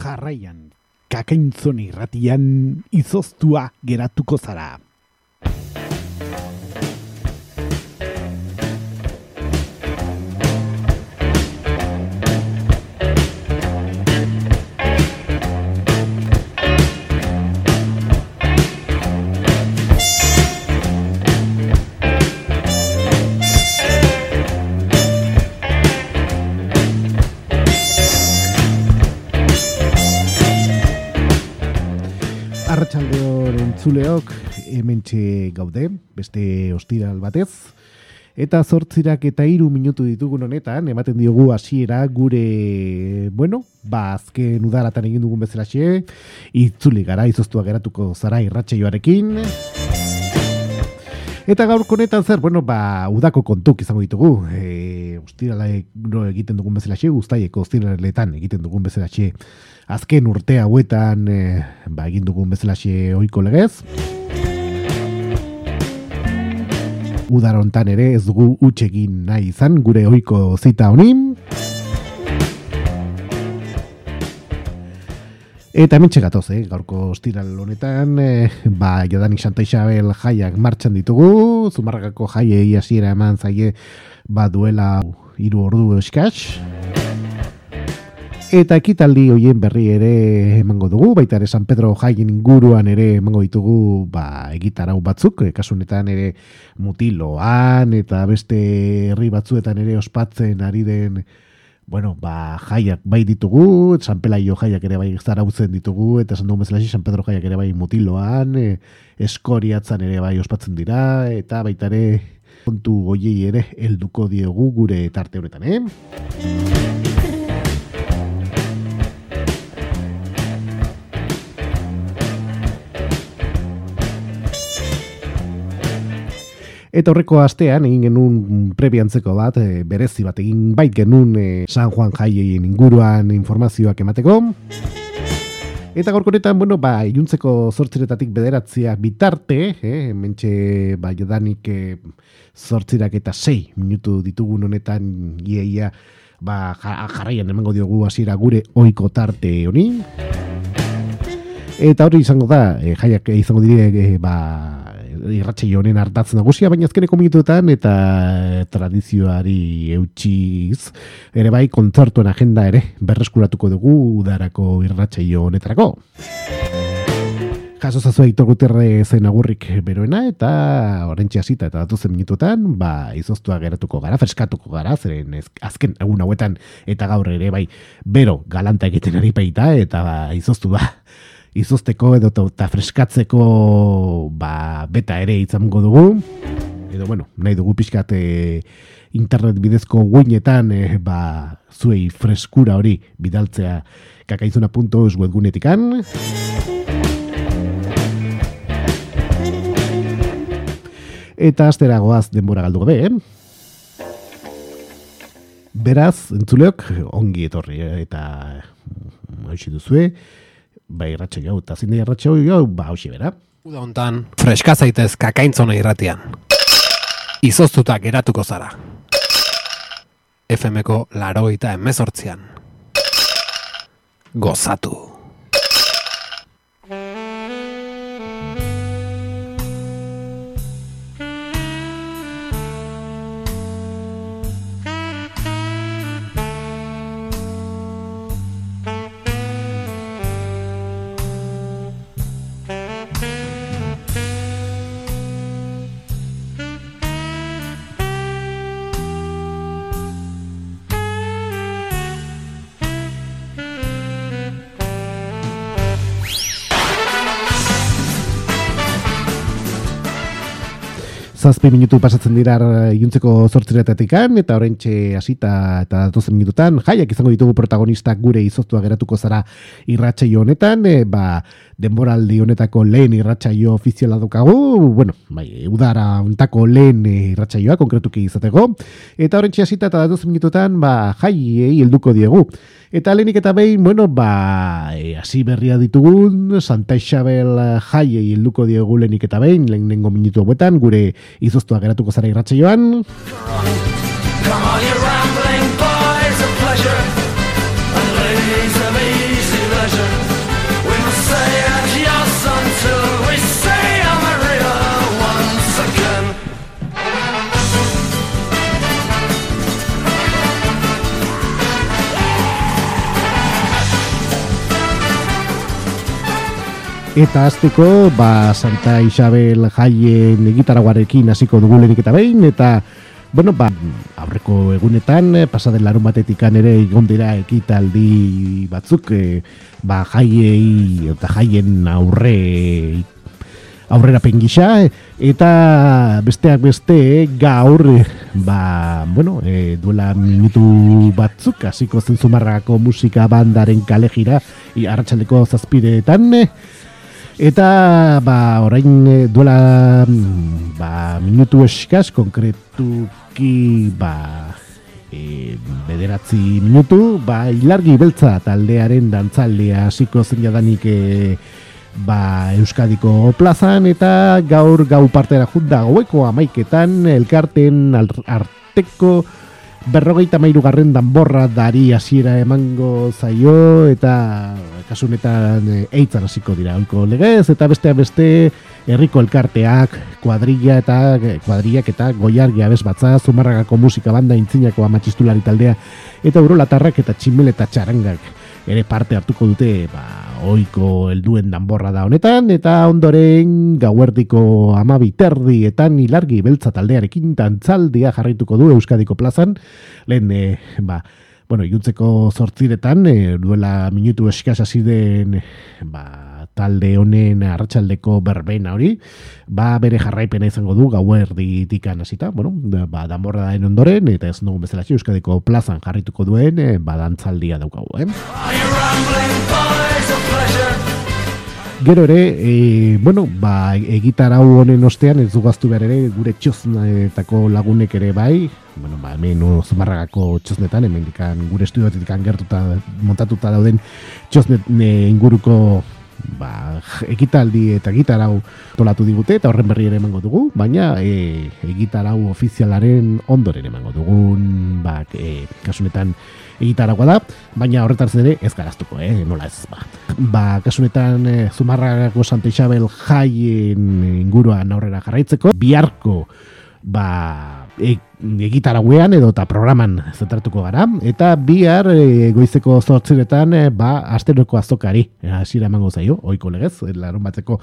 jarraian, kakaintzon irratian izoztua geratuko zara. Entzuleok hementxe gaude, beste ostiral batez. Eta zortzirak eta hiru minutu ditugun honetan, ematen diogu hasiera gure, bueno, ba, azken udaratan egin dugun bezalaxe, itzuli gara, izoztua geratuko zara irratxeioarekin. Eta gaurko honetan zer, bueno, ba, udako kontuk izango ditugu. E, ostirala no, egiten dugun bezalaxe, guztaieko ostiraletan egiten dugun bezalaxe, azken urte hauetan e, ba, egin dugun bezalaxe oiko legez. Udar hontan ere ez dugu utxegin nahi izan gure ohiko zita honin. Eta hemen txegatoz, eh? gaurko ostiral honetan, eh, ba, Jodanik Santa Isabel jaiak martxan ditugu, Zumarragako jaiei hasiera eman zaie, ba, duela hiru ordu eskaz. Eta ekitaldi hoien berri ere emango dugu, baita ere San Pedro jaien inguruan ere emango ditugu ba, egitarau batzuk, e, kasunetan ere mutiloan eta beste herri batzuetan ere ospatzen ari den bueno, ba, jaiak bai ditugu, San Pelaio jaiak ere bai zarautzen ditugu, eta esan dugu bezala San Pedro jaiak ere bai mutiloan, e, eskoriatzan ere bai ospatzen dira, eta baita ere kontu goiei ere helduko diegu gure tarte honetan, eh? Eta horreko astean egin genuen prebiantzeko bat, e, berezi bat egin bait genuen e, San Juan jaieien inguruan informazioak emateko. Eta gorkoretan, bueno, ba, iluntzeko zortziretatik bederatziak bitarte, eh, mentxe, ba, jodanik e, zortzirak eta sei minutu ditugun honetan iaia, ba, jarraian emango diogu hasiera gure oiko tarte honi. Eta hori izango da, e, jaiak izango dire, e, ba, irratxe honen hartatzen nagusia, baina azkeneko minutuetan eta tradizioari eutxiz, ere bai, kontzertuen agenda ere berreskuratuko dugu udarako irratxe honetarako. Jaso zazua Aitor zen agurrik beroena eta orentxe hasita eta datuzen minutuetan, ba, izoztua geratuko gara, freskatuko gara, zeren azken egun hauetan eta gaur ere bai, bero galanta egiten ari baita eta ba, izoztu ba, izozteko edo eta freskatzeko ba, beta ere izango dugu. Edo, bueno, nahi dugu pixkat e, internet bidezko guinetan e, ba, zuei freskura hori bidaltzea kakaizuna.eus webgunetikan. Eta astera goaz denbora galdu gabe, eh? Beraz, entzuleok, ongi etorri, eh? eta hausi duzue, bai irratxe gau, eta zinde irratxe gau, ba, hausi bera. Uda hontan, freska zaitez kakaintzona irratian. Izoztuta geratuko zara. FMko laroita emezortzian. Gozatu. Zazpi minutu pasatzen dira iluntzeko zortziretatik eta horrentxe hasita eta datozen minututan, jaiak izango ditugu protagonistak gure izoztua geratuko zara irratxaio honetan, e, ba, denboraldi honetako lehen irratxaio ofiziala dukagu, bueno, bai, udara ontako lehen irratxaioa konkretuki izateko, eta horrentxe hasita eta datozen minututan, ba, jaiei helduko diegu. Eta lehenik eta behin, bueno, ba, hasi berria ditugun, Santa Isabel jaiei helduko diegu lehenik eta behin, lehen nengo minutu hauetan, gure izoztua geratuko zara irratxe Eta azteko, ba, Santa Isabel jaien egitaraguarekin hasiko dugulenik eta behin, eta, bueno, ba, aurreko egunetan, pasaden larun batetikan ere egon dira ekitaldi batzuk, e, ba, jaiei, eta jaien aurre aurrera pengisa, eta besteak beste gaur, ba, bueno, e, duela minutu batzuk, hasiko zen zumarrako musika bandaren kalejira, arratsaldeko zazpideetan, Eta ba, orain eh, duela mm, ba, minutu eskaz, konkretuki ba, e, bederatzi minutu, ba, ilargi beltza taldearen dantzaldea hasiko zen jadanik e, ba, Euskadiko plazan, eta gaur gau partera junda gaueko amaiketan, elkarten arteko berrogeita mairu garren danborra dari hasiera emango zaio, eta kasunetan e, eitzan hasiko dira olko legez, eta beste beste herriko elkarteak, kuadrilla eta kuadriak eta goiargia bez batza, zumarragako musika banda intzinako amatxistulari taldea, eta urolatarrak eta tximel eta txarangak ere parte hartuko dute ba, oiko helduen danborra da honetan, eta ondoren gauerdiko amabiterdi eta ilargi beltza taldearekin tantzaldia jarraituko du Euskadiko plazan, lehen, e, ba, bueno, iuntzeko zortziretan, e, duela minutu eskaz hasi den ba, talde honen arratsaldeko berbena hori, ba, bere jarraipena izango du gauerdi dikan hasita, bueno, ba, danborra daen ondoren, eta ez nugu bezala euskadiko plazan jarrituko duen, e, ba, dantzaldia daukagu, eh? Gero ere, e, bueno, ba, egitarau honen ostean ez dugaztu behar ere gure txoznetako lagunek ere bai, bueno, ba, hemen zumarragako txosnetan, hemen dikan, gure estudioetik gertuta montatuta dauden txosnet inguruko ba, ekitaldi eta gitarau tolatu digute eta horren berri ere emango dugu, baina e, egitarau ofizialaren ondoren emango dugun, ba, e, kasunetan egitaragoa da, baina horretaz ere ez garaztuko, eh? nola ez, ba. Ba, kasunetan e, Zumarragako Santa Isabel jaien inguruan aurrera jarraitzeko, biharko, ba, e, egitarauean edo eta programan zentratuko gara. Eta bihar e, goizeko zortziretan e, ba asteroko azokari e, hasiera emango zaio ohiko legez larun batzeko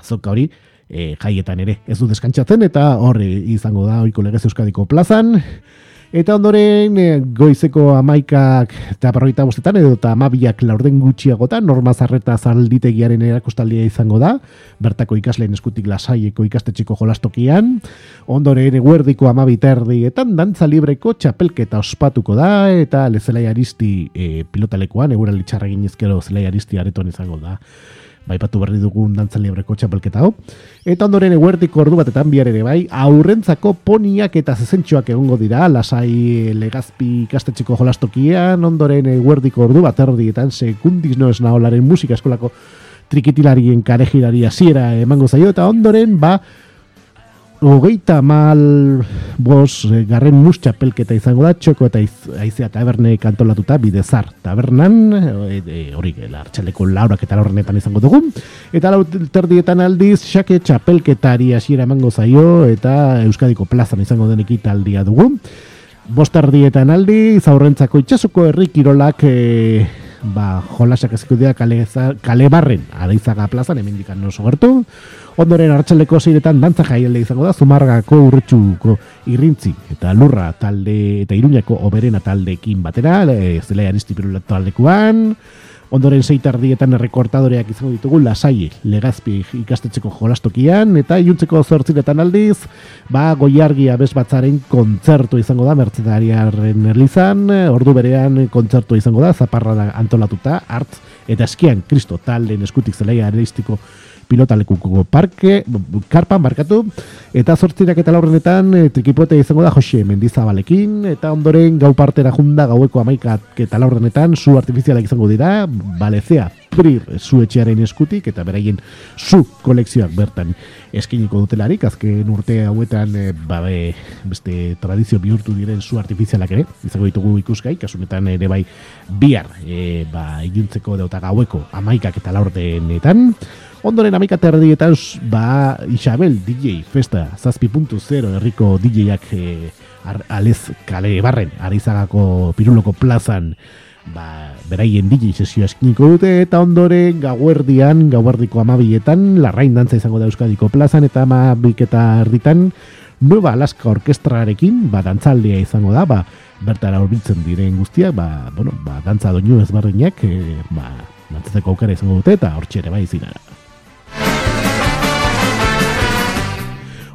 azoka hori e, jaietan ere ez du deskantzatzen eta horri izango da ohiko legez Euskadiko plazan Eta ondoren eh, goizeko amaikak eta berroita bostetan edo eta amabiak laurden gutxiagotan norma zarreta zalditegiaren erakustaldia izango da, bertako ikasleen eskutik lasaieko ikastetxiko jolastokian, ondoren eguerdiko amabiterdietan dantza libreko txapelketa ospatuko da, eta lezelai aristi e, pilotalekuan, egura litxarra ginezkero zelai aristi areton izango da baipatu berri dugun dantzan libreko txapelketa hau. Eta ondoren eguertiko ordu batetan bihar ere bai, aurrentzako poniak eta zezentxoak egongo dira, lasai legazpi kastetxeko jolastokian, ondoren eguerdiko ordu bat erdietan, sekundiz no esnaolaren musika eskolako trikitilarien karejirari hasiera emango zaio, eta ondoren, ba, hogeita mal bos eh, garren mus txapelketa izango da, txoko eta aizea taberne kantolatuta bidezar tabernan, e, e, hori e, lartxaleko laurak eta laurrenetan izango dugu, eta lau terdietan aldiz, xake txapelketari hasiera emango zaio, eta Euskadiko plazan izango denek italdia dugu. Bostardietan aldi, zaurrentzako itxasuko herrikirolak e, ba, jolasak eziko dira kale, kale barren, araizaga plazan, hemen dikan oso gertu, Ondoren hartxaleko zeiretan dantza jaialde izango da, zumargako urretxuko irrintzi eta lurra talde eta iruñako oberena taldeekin batera, e, zelai aristipirula taldekuan, ondoren zeitardietan errekortadoreak izango ditugu lasai legazpi ikastetxeko jolastokian, eta iuntzeko zortziretan aldiz, ba, goiargia bezbatzaren kontzertu izango da, mertzedariaren erlizan, ordu berean kontzertu izango da, zaparra antolatuta, hartz, eta eskian, kristo, talden eskutik zelai aristiko pilotalekuko parke, karpan markatu, eta zortzirak eta laurrenetan e, trikipote izango da Jose Mendizabalekin, eta ondoren gau partera junda gaueko amaikat eta laurrenetan zu artifizialak izango dira, balezea, prir zu etxearen eskutik, eta beraien zu kolekzioak bertan eskiniko dutelarik, azken urte hauetan e, babe, beste tradizio bihurtu diren zu artifizialak ere, izango ditugu ikuskai, kasunetan ere bai bihar, e, ba, iluntzeko deuta gaueko amaikak eta laurdenetan, Ondoren amika terdietan, ba, Isabel DJ Festa, zazpi puntu zero, herriko DJak e, alez kale barren, arizagako piruloko plazan ba, beraien digi sesio eskiniko dute eta ondoren gauerdian, gauerdiko amabietan, larrain dantza izango da Euskadiko plazan eta amabik eta erditan, Nueva Alaska Orkestrarekin, ba, dantzaldea izango da, ba, bertara horbitzen diren guztiak, ba, bueno, ba, dantza doinu ezberdinak, e, ba, dantzatzeko aukera izango dute eta hortxe ere bai zinara.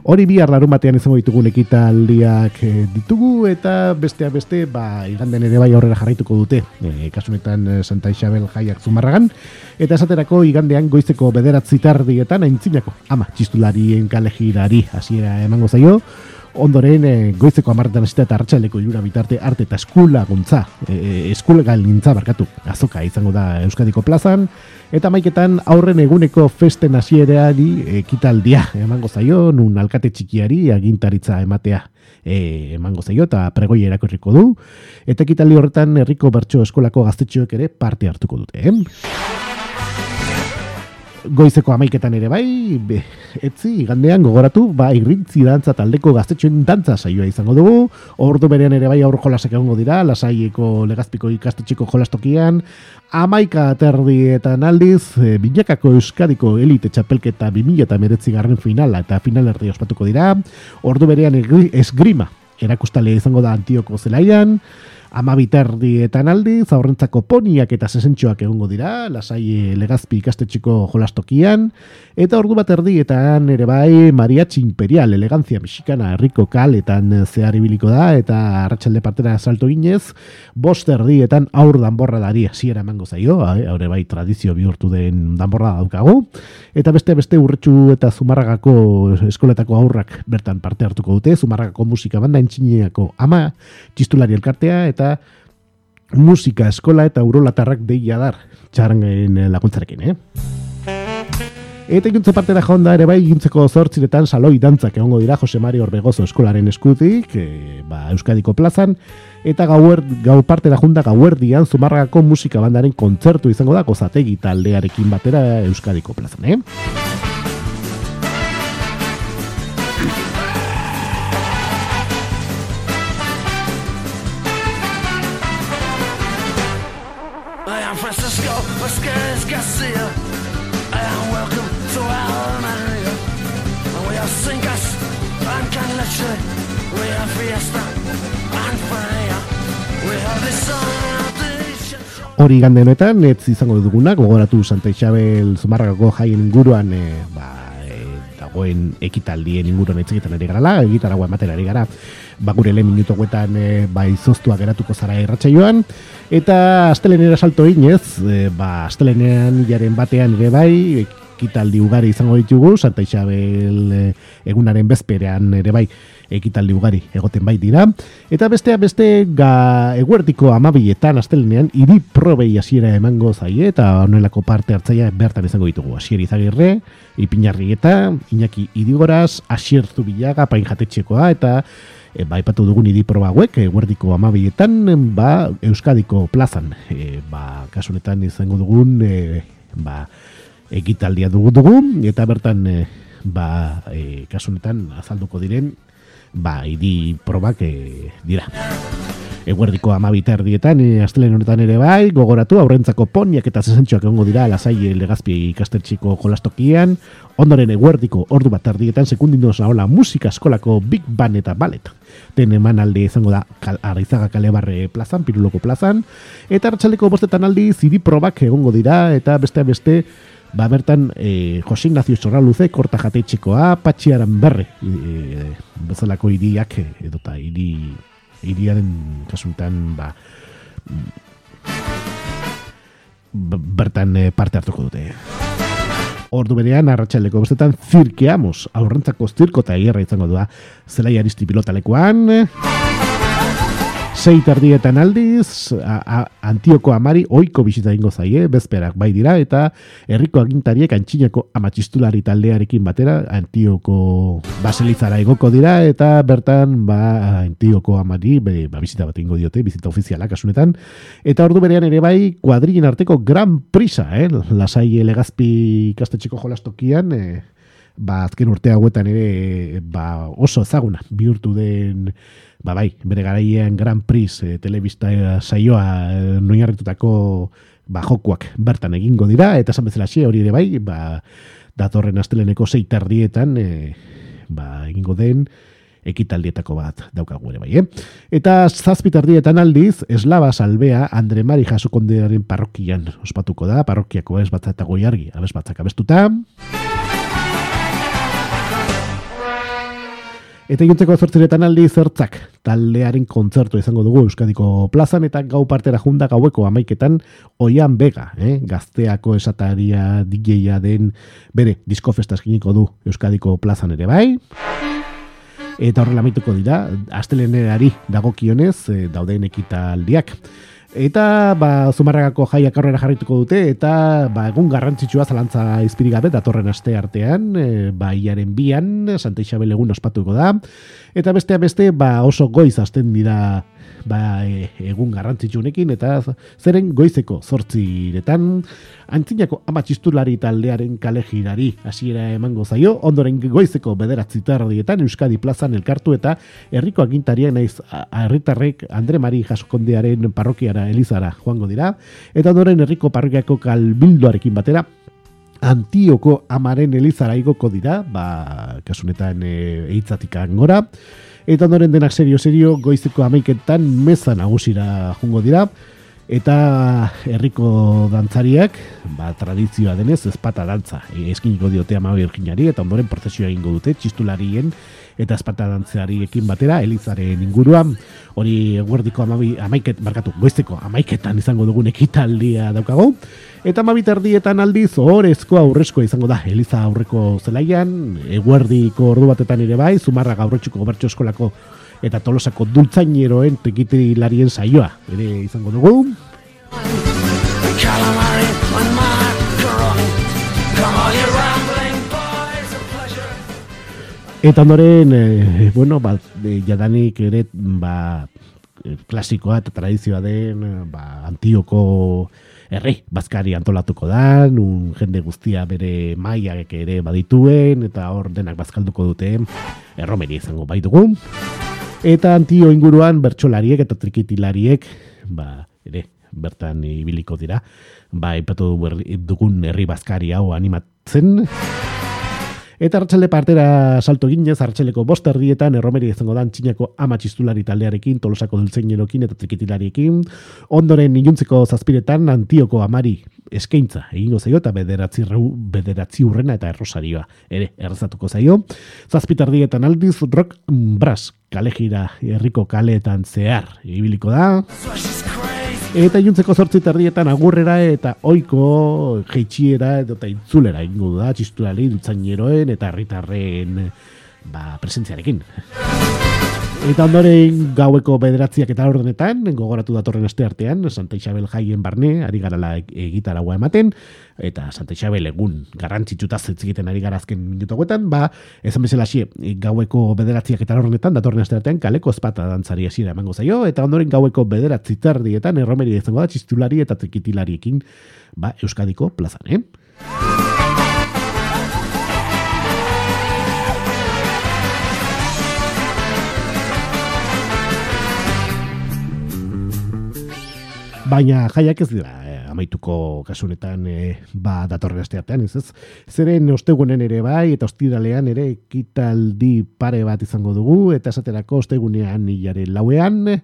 Hori bi larun batean izango ditugu ekitaldiak eh, ditugu eta besteak beste, ba, iganden ere bai aurrera jarraituko dute. E, kasunetan eh, Santa Isabel jaiak zumarragan. Eta esaterako igandean goizeko bederatzi tardietan aintzinako. Ama, txistularien kalejirari hasiera emango zaio ondoren e, goizeko amarretan esita eta hartxaleko irura bitarte arte eta eskula guntza, e, eskula galintza barkatu, azoka izango da Euskadiko plazan, eta maiketan aurren eguneko festen hasiereari ekitaldia emango zaio, nun alkate txikiari agintaritza ematea e, emango zaio eta pregoi erakorriko du, eta ekitaldi horretan herriko bertso eskolako gaztetxoek ere parte hartuko dute. Eh? Goizeko amaiketan ere bai, be, etzi, gandean gogoratu, ba, irrintzi dantza taldeko gaztetxoen dantza saioa izango dugu, ordu berean ere bai aurro jolasak egongo dira, lasaieko legazpiko ikastetxeko jolastokian, amaika aterrietan aldiz, e, binakako euskadiko elite txapelketa 2000 eta meretzi garren finala eta final erdi ospatuko dira, ordu berean esgrima, erakustalea izango da antioko zelaian, ama biterrietan aldi, zaurrentzako poniak eta sesentxoak egongo dira, lasai legazpi ikastetxiko jolastokian, eta ordu bat erdietan ere bai mariachi imperial, elegantzia mexikana herriko kaletan zehar ibiliko da, eta arratsalde partera salto ginez, bost erdietan aur danborra dari hasiera emango zaio, haure bai tradizio bihurtu den danborra daukagu, eta beste beste urretxu eta zumarragako eskoletako aurrak bertan parte hartuko dute, zumarragako musika banda entxineako ama txistulari elkartea, eta musika eskola eta urolatarrak deia dar txarangen laguntzarekin, eh? Eta ikuntze parte da jonda ere bai, gintzeko zortziretan saloi dantzak egongo dira Jose Mario Orbegozo eskolaren eskutik, e, ba, Euskadiko plazan, eta gauer, gau parte da jonda gauerdian zumarragako musika bandaren kontzertu izango da, gozategi taldearekin batera Euskadiko plazan, eh? Hori gande honetan, ez izango dugunak, gogoratu Santa Isabel Zumarragako jaien inguruan, e, ba, e, dagoen ekitaldien inguruan etzeketan ari gara, egitaragoa ematen ari gara, ba, gure lehen minuto guetan e, ba, izoztua geratuko zara erratxa joan, eta astelenera salto inez, e, ba, astelenean jaren batean ere bai, ekitaldi ugari izango ditugu, Santa Isabel e, egunaren bezperean ere bai, ekitaldi ugari egoten bai dira. Eta bestea beste ga eguertiko amabietan astelenean iri probei hasiera emango zaie eta honelako parte hartzaia bertan izango ditugu. Asier Izagirre, Ipinarri eta Iñaki Idigoraz, Asier Zubilaga, Pain Jatetxekoa eta e, ba, ipatu dugun idi proba hauek, eguerdiko amabietan, ba, Euskadiko plazan, e, ba, kasunetan izango dugun, e, ba, ekitaldia dugu dugu, eta bertan, e, ba, e, kasunetan azalduko diren, ba, idi probak e, dira. Eguerdiko amabita erdietan, e, astelen honetan ere bai, gogoratu, aurrentzako poniak eta zesentxoak egongo dira, lasai legazpi ikastertxiko jolastokian, ondoren eguerdiko ordu bat erdietan, sekundindu hola musika eskolako Big Band eta Ballet. Den eman alde izango da kal, Araizaga Kalebarre plazan, Piruloko plazan, eta hartxaleko bostetan aldi zidi probak egongo dira, eta beste beste, ba bertan e, Jose Ignacio Sorraluze korta jatetxekoa patxiaran berre e, bezalako iriak edota iri iriaren kasuntan ba bertan parte hartuko dute. Ordu berean, arratsaldeko bestetan, zirkeamos, aurrentzako zirko eta izango da, zelai aristi pilotalekuan, Sei tardietan aldiz, a, a, antioko amari oiko bisita ingo zaie, bezperak bai dira, eta herriko agintariek antxinako amatxistulari taldearekin batera, antioko baselizara egoko dira, eta bertan, ba, antioko amari, be, ba, bisita bat ingo diote, bizita ofiziala kasunetan, eta ordu berean ere bai, kuadrillen arteko gran prisa, eh? lasai elegazpi kastetxeko jolastokian, eh? Ba, azken urte hauetan ere ba, oso ezaguna bihurtu den ba bai, bere garaian Grand Prix e, telebista saioa e, noinarritutako ba, jokuak bertan egingo dira, eta esan bezala xe hori ere bai, ba, datorren asteleneko zeitardietan e, ba, egingo den ekitaldietako bat daukagu ere bai, eh? Eta zazpitardietan aldiz, eslaba salbea Andre Mari jasokondearen parrokian ospatuko da, parrokiako ez batza eta goiargi, abez batzak abestuta. Eta iuntzeko zortziretan aldi zertzak taldearen kontzertu izango dugu Euskadiko plazan eta gau partera junda gaueko amaiketan oian bega, eh? gazteako esataria dj den bere diskofesta eskiniko du Euskadiko plazan ere bai. Eta horrela maituko dira, astelenerari dagokionez e, dauden ekitaldiak. Eta ba, zumarragako jaiak aurrera jarrituko dute, eta ba, egun garrantzitsua zalantza izpirik gabe, datorren aste artean, e, ba, iaren bian, Santa Isabel egun ospatuko da. Eta besteak beste, ba, oso goiz azten dira ba, e, egun garrantzitsunekin eta zeren goizeko zortziretan antzinako amatxistulari taldearen kale girari hasiera emango zaio, ondoren goizeko bederatzi tardietan Euskadi plazan elkartu eta herriko agintarien naiz herritarrek Andre Mari jaskondearen parrokiara elizara joango dira, eta ondoren herriko parrokiako kalbildoarekin batera Antioko amaren elizara igoko dira, ba, kasunetan e, eitzatik angora, Eta ondoren denak serio-serio goizeko amaiketan meza nagusira jungo dira. Eta herriko dantzariak, ba, tradizioa denez, ezpata dantza. E, eskiniko diote ama virginari eta ondoren prozesioa egingo dute, txistularien eta espata dantzeariekin batera, elizaren inguruan, hori guardiko amabi, amaiket, markatu, goizteko amaiketan izango dugun ekitaldia daukago, eta amabit erdietan aldiz, horrezko aurrezko izango da, eliza aurreko zelaian, eguerdiko ordu batetan ere bai, zumarra gaurretxuko gobertxo eskolako eta tolosako dultzaineroen tekitilarien saioa, ere izango dugu. Eta ondoren, e, bueno, ba, e, jadanik ere, ba, klasikoa eta tradizioa den, ba, antioko herri, bazkari antolatuko da, un jende guztia bere maiak ere badituen, eta hor denak bazkalduko dute, erromeri izango baitugu. Eta antio inguruan, bertsolariek eta trikitilariek, ba, ere, bertan ibiliko dira, ba, ipatu dugun herri bazkari hau animatzen, Eta hartxalde partera salto ginez, hartxaleko bost erdietan, erromeri izango dan txinako amatxistulari taldearekin, tolosako dultzeinerokin eta trikitilariekin, ondoren inuntzeko zazpiretan, antioko amari eskaintza egingo zaio eta bederatzi, bederatzi urrena eta errosarioa ere errazatuko zaio. Zazpitardietan aldiz, rock brass kalejira herriko kaleetan zehar ibiliko da. Eta juntzeko zortzi tardietan agurrera eta oiko jeitxiera edo eta intzulera ingo da, txistulari dutzaineroen eta herritarren ba, presentziarekin. Eta ondoren gaueko bederatziak eta ordenetan, gogoratu datorren este artean, Santa Isabel jaien barne, ari garala egitaragua ematen, eta Santa Isabel egun garrantzitsuta zetzikiten ari garazken minutu guetan, ba, ezan bezala xie, gaueko bederatziak eta ordenetan, datorren este artean, kaleko espata dantzari esira emango zaio, eta ondoren gaueko bederatzi tardietan, erromeri izango da, txistulari eta trikitilariekin, ba, Euskadiko plazan, eh? Baina jaiak ez dira eh, amaituko kasunetan eh, ba datorren asteartean ez ez? Zeren ostegunen ere bai eta ostiralean ere ekitaldi pare bat izango dugu eta esaterako ostegunean hilaren lauean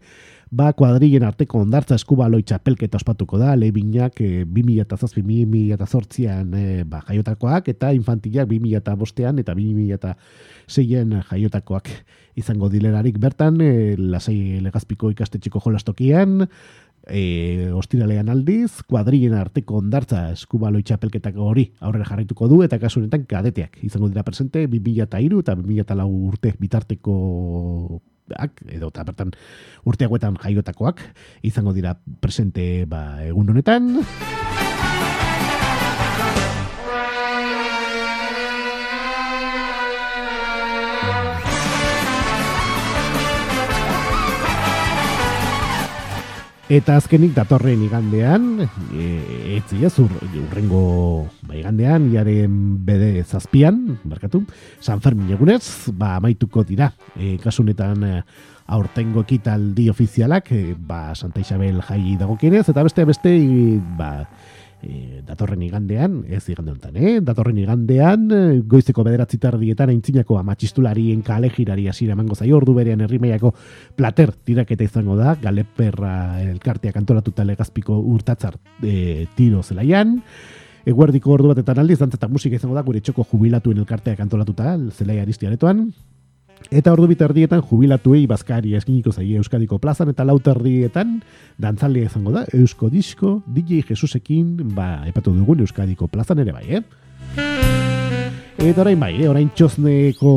ba kuadrillen arteko ondartza eskubaloi txapelketa ospatuko da lehibinak e, 2008-2008an e, ba, jaiotakoak eta infantilak 2008an eta 2006an jaiotakoak izango dilerarik bertan e, lasai legazpiko ikastetxeko jolastokian e, ostiralean aldiz, kuadrillen arteko ondartza eskubaloi txapelketako hori aurrera jarrituko du, eta kasu honetan kadeteak izango dira presente, 2000 eta iru eta 2000 eta lau urte bitarteko edo eta bertan urteagoetan jaiotakoak izango dira presente ba, egun honetan. Eta azkenik datorren igandean, e, etzi ez, ur, urrengo ba, igandean, iaren bede zazpian, barkatu, San Fermin egunez, ba, amaituko dira. E, kasunetan e, aurtengo ekitaldi ofizialak, e, ba, Santa Isabel jai dagokienez, eta beste beste, ba, e, datorren igandean, ez igande honetan, eh? datorren igandean, e, goizeko bederatzi tardietan aintzinako amatxistularien kale girari asira emango zaio, ordu berean herrimeiako plater tiraketa izango da, galeperra elkarteak antolatuta legazpiko urtatzar e, tiro zelaian, Eguerdiko ordu batetan aldiz, dantzatak musika izango da, gure txoko jubilatuen elkarteak antolatuta, zelai aristiaretoan, Eta ordu biterdietan jubilatuei bazkari eskiniko zaie Euskadiko plazan eta lauterdietan dantzaldia izango da Eusko Disko DJ Jesusekin ba epatu dugun Euskadiko plazan ere bai, eh? Eta orain bai, eh? orain txosneko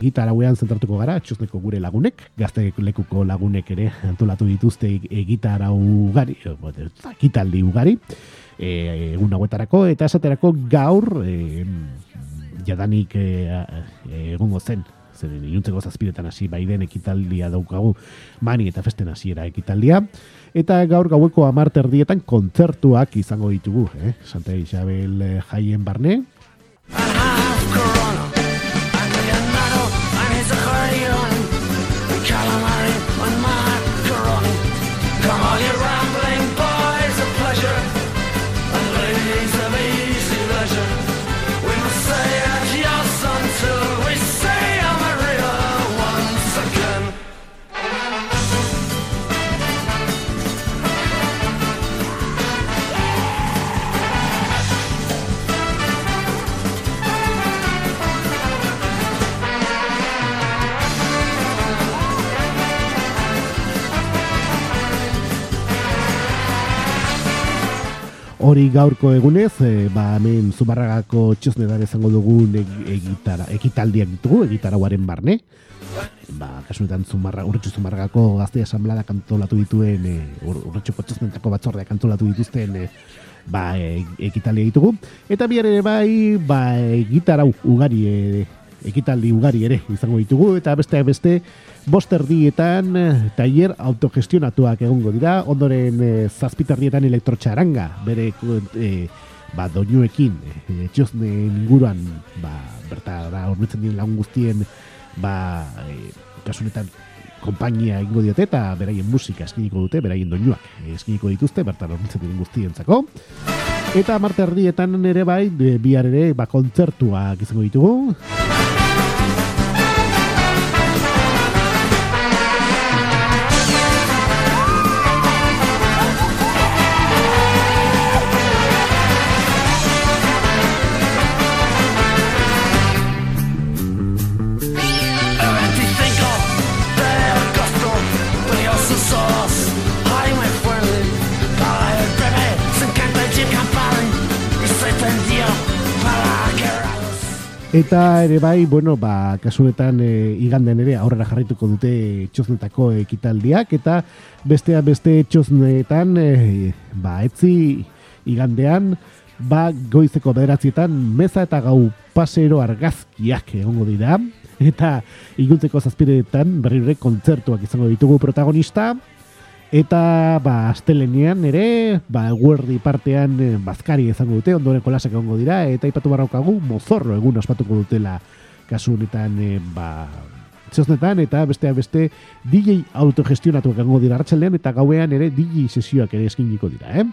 gitara guean zentratuko gara, txosneko gure lagunek, gazte lekuko lagunek ere antolatu dituzte e, gitara ugari, e, gitaldi ugari, e, egun hauetarako, eta esaterako gaur, e, jadanik e, egongo zen, zeren iluntzeko zazpiretan hasi baiden ekitaldia daukagu mani eta festen hasiera ekitaldia. Eta gaur gaueko amarter dietan kontzertuak izango ditugu, eh? Santa Isabel eh, jaien barne. Hori gaurko egunez, e, ba hemen Zumarragako txosnetan izango dugun egitara, ekitaldiak ditugu, egitarauaren barne. Ba, kasunetan Zumarra, urretxu Zumarragako gazte asamblada kantolatu dituen, e, urretxu potxosnetako batzordea kantolatu dituzten, e, ba, e, ekitaldia ditugu. Eta bihar ere bai, ba, egitarau ugari, e, ekitaldi ugari ere izango ditugu, eta beste beste, boster dietan eh, tailer autogestionatuak egongo dira, ondoren e, eh, zazpitardietan elektrotxaranga, bere e, ba, doinuekin, e, txosne inguruan, ba, berta, da, hormetzen dien lagun guztien, ba, e, kasunetan, kompainia ingo diote eta beraien musika eskiniko dute, beraien doinuak eskiniko dituzte, berta hormetzen dien guztien zako. Eta marte erdietan ere bai, bihar ere, ba, kontzertuak izango ditugu. Eta ere bai, bueno, ba, kasunetan e, iganden ere aurrera jarrituko dute txosnetako ekitaldiak, eta bestea beste txosnetan, e, ba, etzi igandean, ba, goizeko bederatzietan, meza eta gau pasero argazkiak egongo dira, eta iguntzeko zazpiretan berri kontzertuak izango ditugu protagonista, Eta, ba, astelenean ere, ba, guerdi partean eh, bazkari izango dute, ondoren kolasak egongo dira, eta ipatu barraukagu, mozorro egun ospatuko dutela kasu honetan, e, ba, txosnetan, eta besteak beste, DJ autogestionatu egongo dira hartxaldean, eta gauean ere DJ sesioak ere eskiniko dira, eh?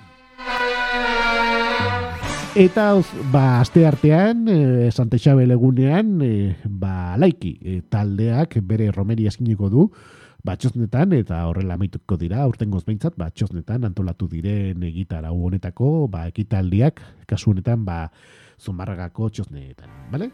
Eta, ba, aste artean, e, Santa Isabel egunean, e, ba, laiki, e, taldeak bere romeria eskiniko du, batxosnetan eta horrela amaituko dira aurtengoz behintzat batxosnetan antolatu diren egitara honetako ba ekitaldiak kasu honetan ba Zumarragako txosnetan, bale?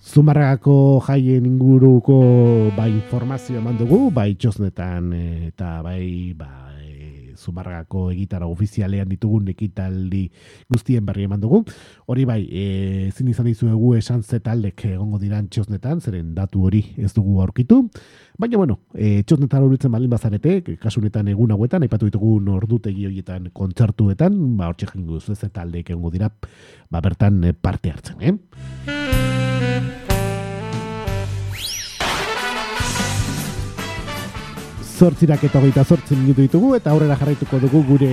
Zumarragako jaien inguruko ba informazio eman dugu, bai txosnetan eta bai ba Zumarragako egitara ofizialean ditugun ekitaldi guztien berri eman dugu. Hori bai, e, zin izan dizuegu esan ze taldek egongo diran txosnetan, zeren datu hori ez dugu aurkitu. Baina bueno, e, txosnetan horitzen balin bazarete, kasunetan egun hauetan, aipatu ditugu nordutegi horietan kontzertuetan, ba hor txekin guzu ez taldek egongo dira, ba bertan parte hartzen, eh? Zortzirak eta hogeita zortzen minutu ditugu eta aurrera jarraituko dugu gure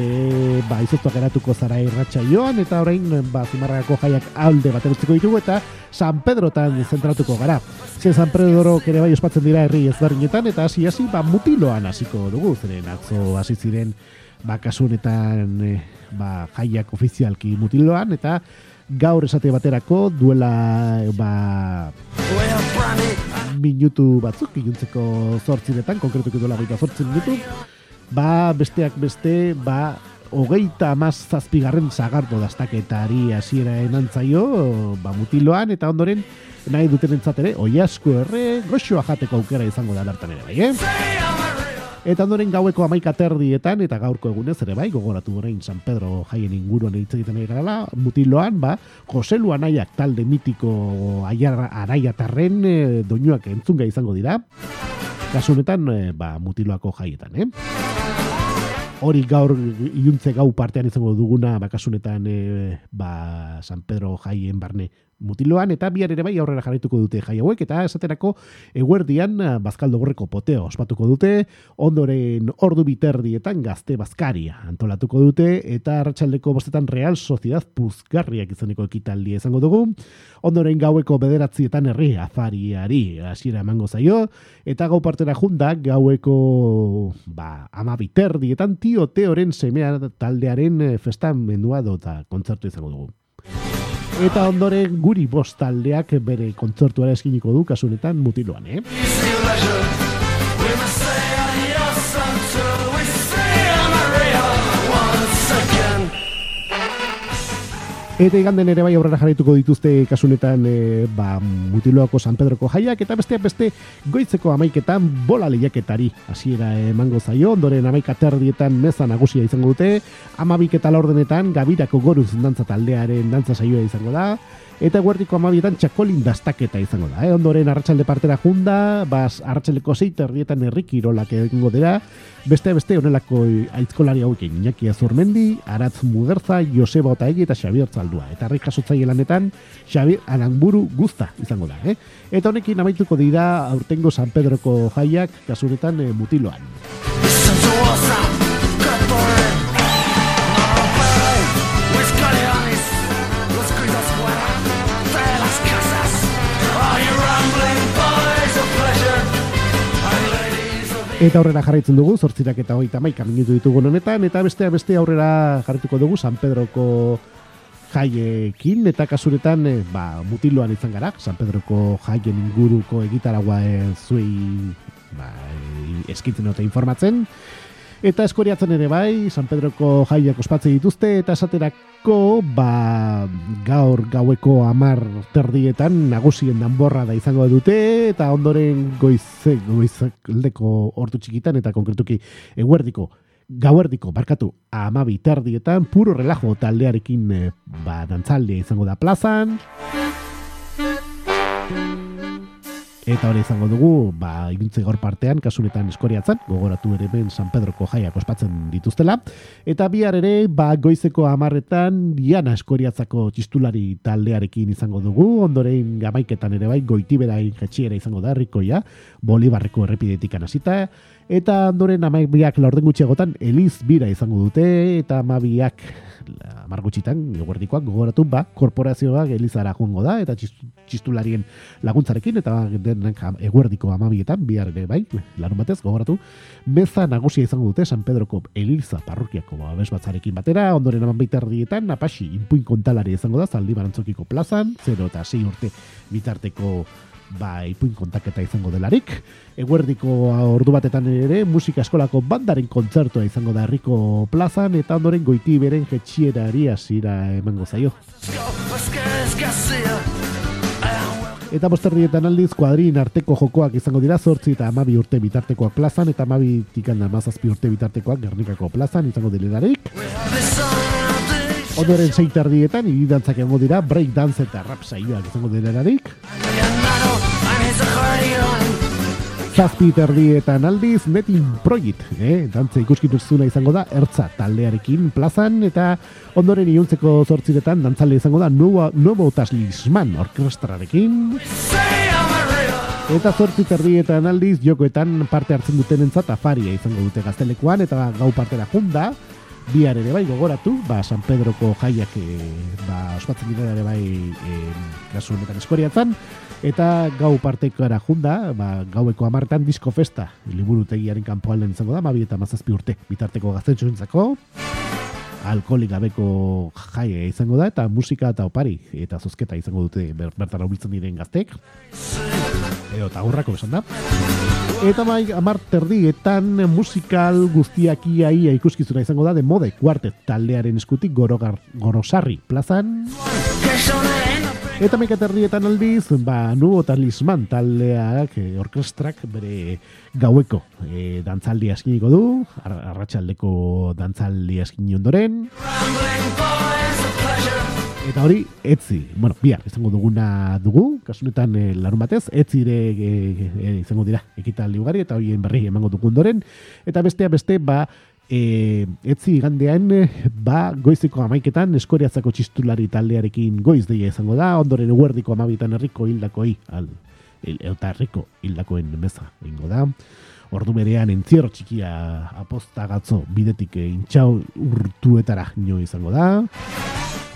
ba, izoztuak eratuko zara irratxa joan eta orain ba, zimarrako jaiak alde bat erutziko ditugu eta San Pedrotan zentratuko gara. Zer San Pedro kere bai ospatzen dira herri ezberdinetan eta hasi hasi ba, mutiloan hasiko dugu zeren atzo hasi ziren ba, kasunetan e, ba, jaiak ofizialki mutiloan eta gaur esate baterako duela ba, minutu batzuk, iluntzeko zortziretan, konkretuki duela goita zortzin minutu, ba, besteak beste, ba, hogeita amaz zazpigarren zagardo daztaketari hasiera enantzaio, ba, mutiloan, eta ondoren, nahi duten entzatere, oi asko erre, goxoa jateko aukera izango da bertan ere, bai, eh? Eta ondoren gaueko amaika terdietan, eta gaurko egunez ere bai, gogoratu orain San Pedro jaien inguruan hitz egiten ari garala, mutiloan, ba, Jose Luanaiak talde mitiko araiatarren e, doinuak entzunga izango dira, kasunetan, e, ba, mutiloako jaietan, eh? Hori gaur iuntze gau partean izango duguna bakasunetan e, ba, San Pedro jaien barne mutiloan eta bihar ere bai aurrera jarraituko dute jai hauek eta esaterako eguerdian eh, bazkaldo gorreko poteo ospatuko dute ondoren ordu biterdietan gazte bazkaria antolatuko dute eta arratsaldeko bostetan real sociedad puzgarriak izaneko ekitaldi izango dugu ondoren gaueko bederatzietan herri afariari hasiera emango zaio eta gau partera junda gaueko ba, ama biterdietan tio teoren semea taldearen eh, festan mendua dota kontzertu izango dugu. Eta ondoren guri bostaldeak bere kontzertuara eskiniko du kasunetan mutiloan, eh? Eta iganden ere bai aurrera jarraituko dituzte kasunetan e, ba, mutiloako San Pedroko jaiak eta besteak beste goitzeko amaiketan bola lehiaketari. Hasiera emango zaio, ondoren amaika terdietan meza nagusia izango dute, amabik eta laurdenetan gabirako goruz dantza taldearen dantza saioa izango da, eta guertiko amabietan txakolin dastaketa izango da. Eh? Ondoren arratsalde partera junda, bas arratsaleko zeiter dietan errikirolak egingo dira, beste beste honelako aitzkolari hauek Iñaki Azurmendi, Aratz Mugerza, Joseba Otaegi eta Xabier Zaldua. Eta harrik jasotzaile lanetan Xabier Arangburu guzta izango da. Eh? Eta honekin amaituko dira aurtengo San Pedroko jaiak kasuretan eh, mutiloan. Eta aurrera jarraitzen dugu, zortzirak eta hogeita maika minutu ditugu honetan, eta bestea beste aurrera jarrituko dugu San Pedroko jaiekin, eta kasuretan e, ba, mutiloan izan gara, San Pedroko jaien inguruko egitaragua e, zuei ba, eskitzen dute informatzen, Eta eskoriatzen ere bai, San Pedroko jaiak ospatzen dituzte, eta esaterako, ba, gaur gaueko amar terdietan nagusien danborra da izango dute, eta ondoren goize, goizek aldeko hortu txikitan, eta konkretuki eguerdiko, gauerdiko, barkatu, amabi terdietan, puro relajo taldearekin, eh, ba, dantzaldea izango da plazan. Eta hori izango dugu, ba, iruntze gaur partean, kasunetan eskoriatzen, gogoratu ere ben San Pedroko jaiak ospatzen dituztela. Eta bihar ere, ba, goizeko amarretan, diana eskoriatzako txistulari taldearekin izango dugu, ondorein gamaiketan ere bai, goitiberain jetxiera izango da, rikoia, bolibarreko errepidetik anasita, eta ondoren amabiak laurden gutxiagotan, eliz bira izango dute, eta amabiak margutxitan, eguerdikoak gogoratu, ba, korporazioak elizara joango da, eta txistularien laguntzarekin, eta denak eguerdiko amabietan, bihar ere bai, larun batez, gogoratu, meza nagusia izango dute San Pedroko Eliza parrokiako abes batzarekin batera, ondoren aman baitardietan, apasi, inpuin kontalari izango da, zaldi barantzokiko plazan, 0 eta 6 urte bitarteko ba, ipuin kontaketa izango delarik. Eguerdiko ordu batetan ere, musika eskolako bandaren kontzertua izango da herriko plazan, eta ondoren goiti beren jetxiera hasiera emango zaio. Eta bosterdietan aldiz, kuadrin arteko jokoak izango dira, zortzi eta amabi urte bitartekoak plazan, eta amabi tikan da mazazpi urte bitartekoak gernikako plazan izango dilerarik. Ondoren zeitardietan, iridantzak egongo dira, break dance eta rap saioak izango dilerarik. Zazpi terdietan aldiz, Metin Project, eh? dantze ikuskituzuna izango da, ertza taldearekin plazan, eta ondoren iuntzeko zortziretan, dantzale izango da, Nuevo, nuevo Taslisman orkestrarekin. Eta zortzi terdietan aldiz, jokoetan parte hartzen duten entzat afaria izango dute gaztelekuan, eta gau partera junda, bihar ere bai gogoratu, ba, San Pedroko jaiak e, ba, ospatzen dira ere bai e, kasu honetan eskoriatzen, eta gau partekara junda, ba, gaueko amartan disko festa, liburutegiaren kanpoalden izango da, mabi eta mazazpi urte, bitarteko gaztetxo alkoholik gabeko jai izango da eta musika eta opari eta zozketa izango dute ber, bertan haubiltzen diren gaztek edo eta aurrako esan da eta bai amar terdietan musikal guztiak iaia ikuskizuna izango da de mode kuartet taldearen eskutik gorogar, gorosarri plazan Eta mekaterrietan aldiz, ba, nubo talisman taldeak, e, orkestrak, bere gaueko e, dantzaldi askiniko du, arratsaldeko dantzaldi askini ondoren. Eta hori, etzi, bueno, bihar, izango duguna dugu, kasunetan e, larun batez, etzi ere e, izango dira, ekitaldi ugari, eta horien berri emango dugu ondoren. Eta bestea beste, ba, e, etzi gandean ba goiziko amaiketan eskoriatzako txistulari taldearekin goiz deia izango da, ondoren eguerdiko amabitan herriko hildakoi, al, eta herriko hildakoen meza ingo da. Ordu berean entzierro txikia apostagatzo bidetik intxau urtuetara nio izango da.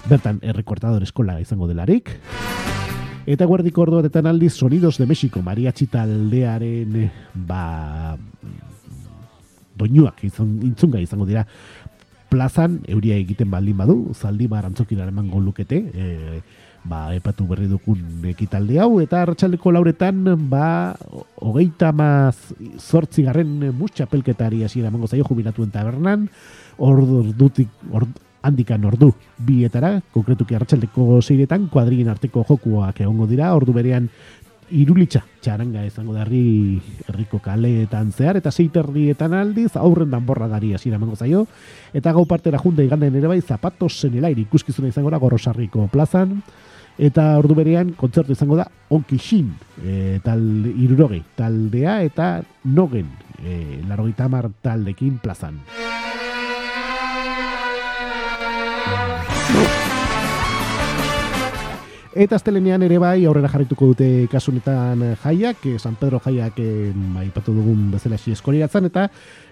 Bertan errekortador eskola izango delarik. Eta guardiko orduatetan aldiz Sonidos de México mariachi taldearen ba, doinuak izan, intzunga izango dira plazan euria egiten baldin badu, zaldi bar antzokira emango lukete, e, ba, epatu berri dukun ekitalde hau, eta arratsaldeko lauretan, ba, hogeita maz zortzi garren mustxapelketari hasiera emango zaio jubilatuen tabernan, ordu, ordutik, ordu, handikan ordu. Bietara, konkretuki arratsaldeko zeiretan, kuadrien arteko jokuak egongo dira, ordu berean irulitza txaranga izango da herriko kaleetan zehar eta seiterrietan aldiz aurren danborra gari hasiera emango zaio. Eta gau partera junta iganden ere bai zapatos zenelair ikuskizuna izango da gorosarriko plazan. Eta ordu berean kontzertu izango da onkixin e, tal iruroge taldea eta nogen e, larogita mar taldekin plazan Eta astelenean ere bai aurrera jarrituko dute kasunetan jaiak, eh, San Pedro jaiak eh, bai patu dugun bezala xi eskoriatzen eta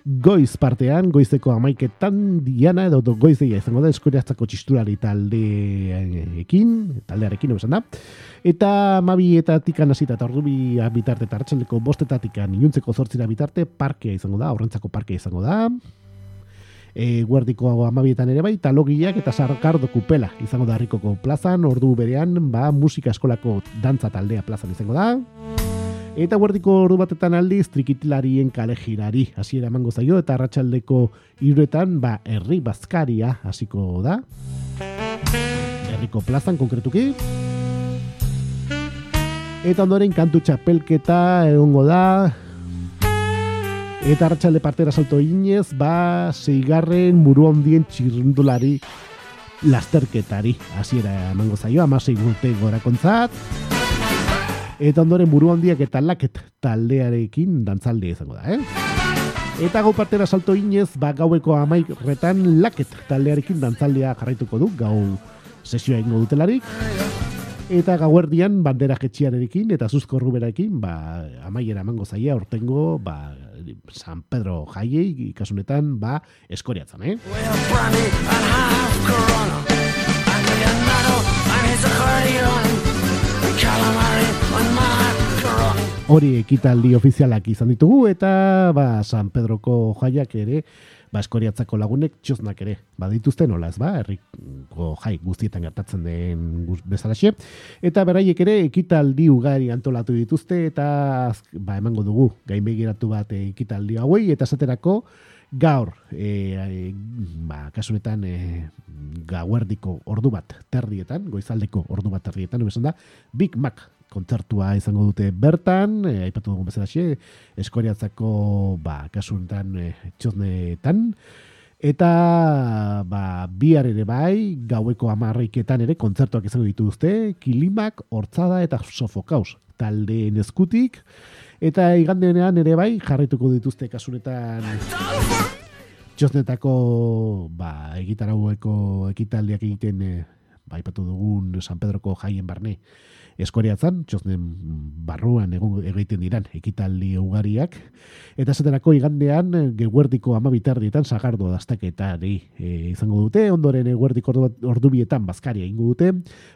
goiz partean, goizeko amaiketan diana edo goizeia izango da eskoriatzako txisturari taldeekin, taldearekin esan da. Eta mabi eta tikan hasita eta ordubi bitarte eta hartxaldeko bostetatik inuntzeko zortzira bitarte parkea izango da, horrentzako parkea izango da e, guardiko amabietan ere bai, talogiak eta sarkardo kupela izango da harrikoko plazan, ordu berean, ba, musika eskolako dantza taldea plazan izango da. Eta guardiko ordu batetan aldiz, trikitilarien kale jirari hasiera emango zaio, eta arratsaldeko iruetan, ba, herri bazkaria hasiko da. Herriko plazan konkretuki. Eta ondoren kantu txapelketa egongo da, Eta hartxalde partera salto inez, ba, zeigarren muru ondien txirrundulari lasterketari. Hasiera emango zaio, amasei urte gora kontzat. Eta ondoren buru handiak eta laket taldearekin dantzalde izango da, eh? Eta gau partera salto inez, ba, gaueko amaik retan laket taldearekin dantzaldea jarraituko du, gau sesioa ingo dutelarik. Eta gauerdian bandera jetxiarekin eta zuzko ruberarekin, ba, amaiera emango zaia, ortengo, ba, San Pedro jaiei ikasunetan ba eskoriatzen, eh? Hori ekitaldi ofizialak izan ditugu eta ba San Pedroko jaiak ere ba, eskoriatzako lagunek txosnak ere badituzte nola ez ba, herriko jai guztietan gertatzen den bezalaxe. Eta beraiek ere ekitaldi ugari antolatu dituzte eta ba, emango dugu gainbegiratu bat ekitaldi hauei eta esaterako gaur e, ba, kasunetan e, gauerdiko ordu bat terrietan, goizaldeko ordu bat terrietan, da, Big Mac kontzertua izango dute bertan, e, aipatu dugun bezala xe, eskoriatzako, ba, kasuntan, e, txosnetan, eta, ba, bihar ere bai, gaueko amarriketan ere, kontzertuak izango dituzte, kilimak, hortzada eta sofokaus, talde eskutik, eta igandenean ere bai, jarrituko dituzte kasunetan, txosnetako, ba, egitaraueko ekitaldiak egiten, e, ba, dugun San Pedroko jaien barne, eskoriatzan, txosnen barruan egun egiten diran ekitaldi ugariak, eta zaterako igandean geguerdiko amabitardietan zagardo daztaketari e, izango dute, ondoren eguerdiko ordubietan bazkaria ingo dute,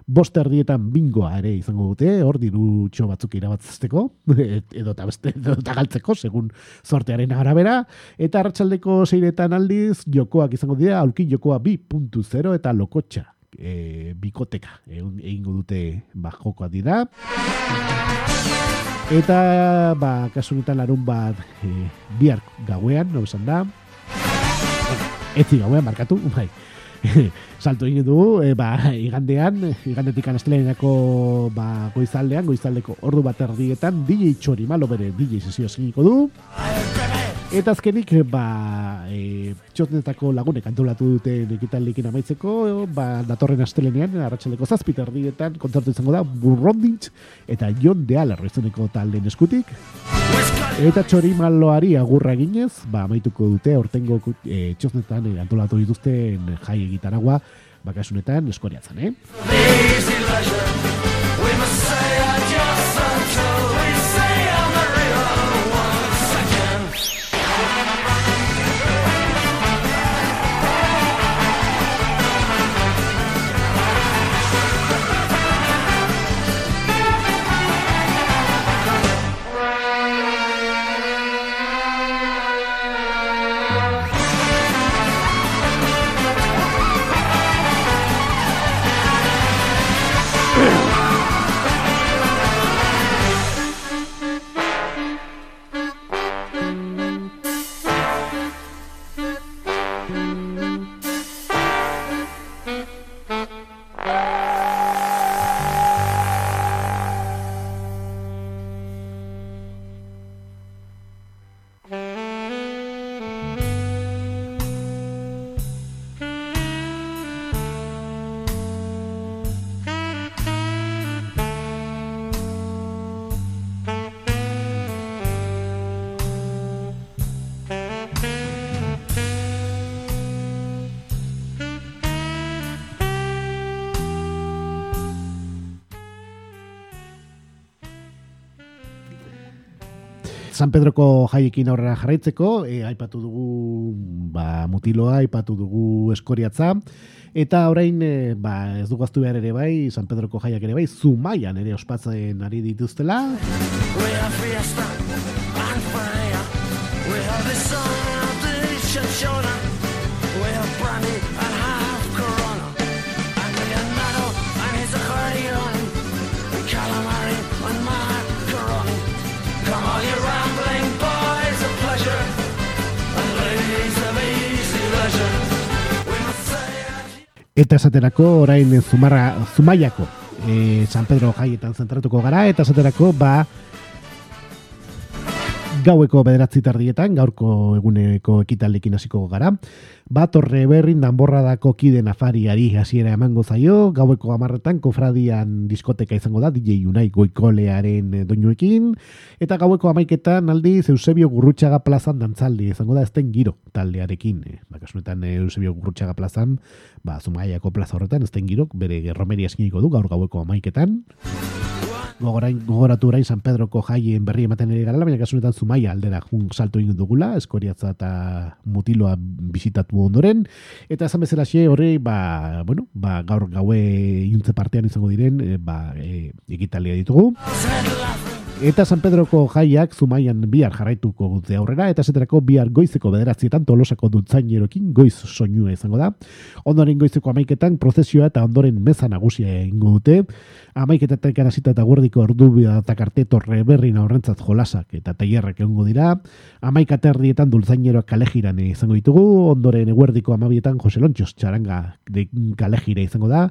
bost erdietan bingoa ere izango dute, hor diru txo batzuk irabatzesteko, edo eta beste, edo eta galtzeko, segun sortearen arabera, eta arratsaldeko zeiretan aldiz, jokoak izango dira, aulki jokoa 2.0 eta lokotxa e, bikoteka egingo dute ba, jokoa dira. Eta, ba, kasunetan larun bat e, bihar gauean, no esan da. Ezi gauean, markatu, bai. Salto egin dugu, e, ba, igandean, igandetik anasteleanako ba, goizaldean, goizaldeko ordu bat erdietan, DJ Txori malo bere DJ sesio eginiko du. Eta azkenik, ba, e, txotnetako lagunek antolatu dute ekitaldikin amaitzeko, ba, datorren astelenean, arratsaleko zazpiter dietan, kontzertu izango da, burrondintz, eta Jon de Alar izaneko talden eskutik. Eta txori maloari agurra ginez, ba, amaituko dute, ortengo e, txotnetan e, antolatu dituzten jai egitaragua, bakasunetan eskoriatzen, eh? San Pedroko jaiekin aurrera jarraitzeko, e, aipatu dugu ba, mutiloa, aipatu dugu eskoriatza, eta orain e, ba, ez dugu aztu behar ere bai, San Pedroko jaiak ere bai, zumaian ere ospatzen ari dituztela. Eta esaterako orain zumarra, zumaiako e, San Pedro jaietan zentratuko gara, eta esaterako ba gaueko bederatzi tardietan, gaurko eguneko ekitaldekin hasiko gara. Bat horre berrin danborradako kide nafariari hasiera emango zaio, gaueko amarretan kofradian diskoteka izango da, DJ Unai goikolearen doinuekin, eta gaueko amaiketan aldi Eusebio Gurrutxaga plazan dantzaldi izango da, ezten giro taldearekin. E, bakasunetan Eusebio Gurrutxaga plazan, ba, zumaiako plaza horretan, ezten giro, bere romeria eskiniko du, gaur gaueko amaiketan gogorain, gogoratu orain San Pedroko jaien berri ematen ere gara, baina kasunetan Zumaia aldera jun salto egin dugula, eskoriatza eta mutiloa bisitatu ondoren, eta esan bezala xe horri, ba, bueno, ba, gaur gaue iuntze partean izango diren, e, ba, e, ditugu. Eta San Pedroko jaiak zumaian bihar jarraituko dute aurrera, eta zeterako bihar goizeko bederatzietan tolosako dutzainerokin goiz soinua izango da. Ondoren goizeko amaiketan prozesioa eta ondoren meza nagusia egingo dute. Amaiketetan kanasita eta guardiko ordu eta karte torre berrina horrentzat jolasak eta tailerrak egongo dira. Amaikaterdietan dultzaineroak kalejiran izango ditugu. Ondoren eguerdiko amabietan Jose Lontxos txaranga kalejira izango da.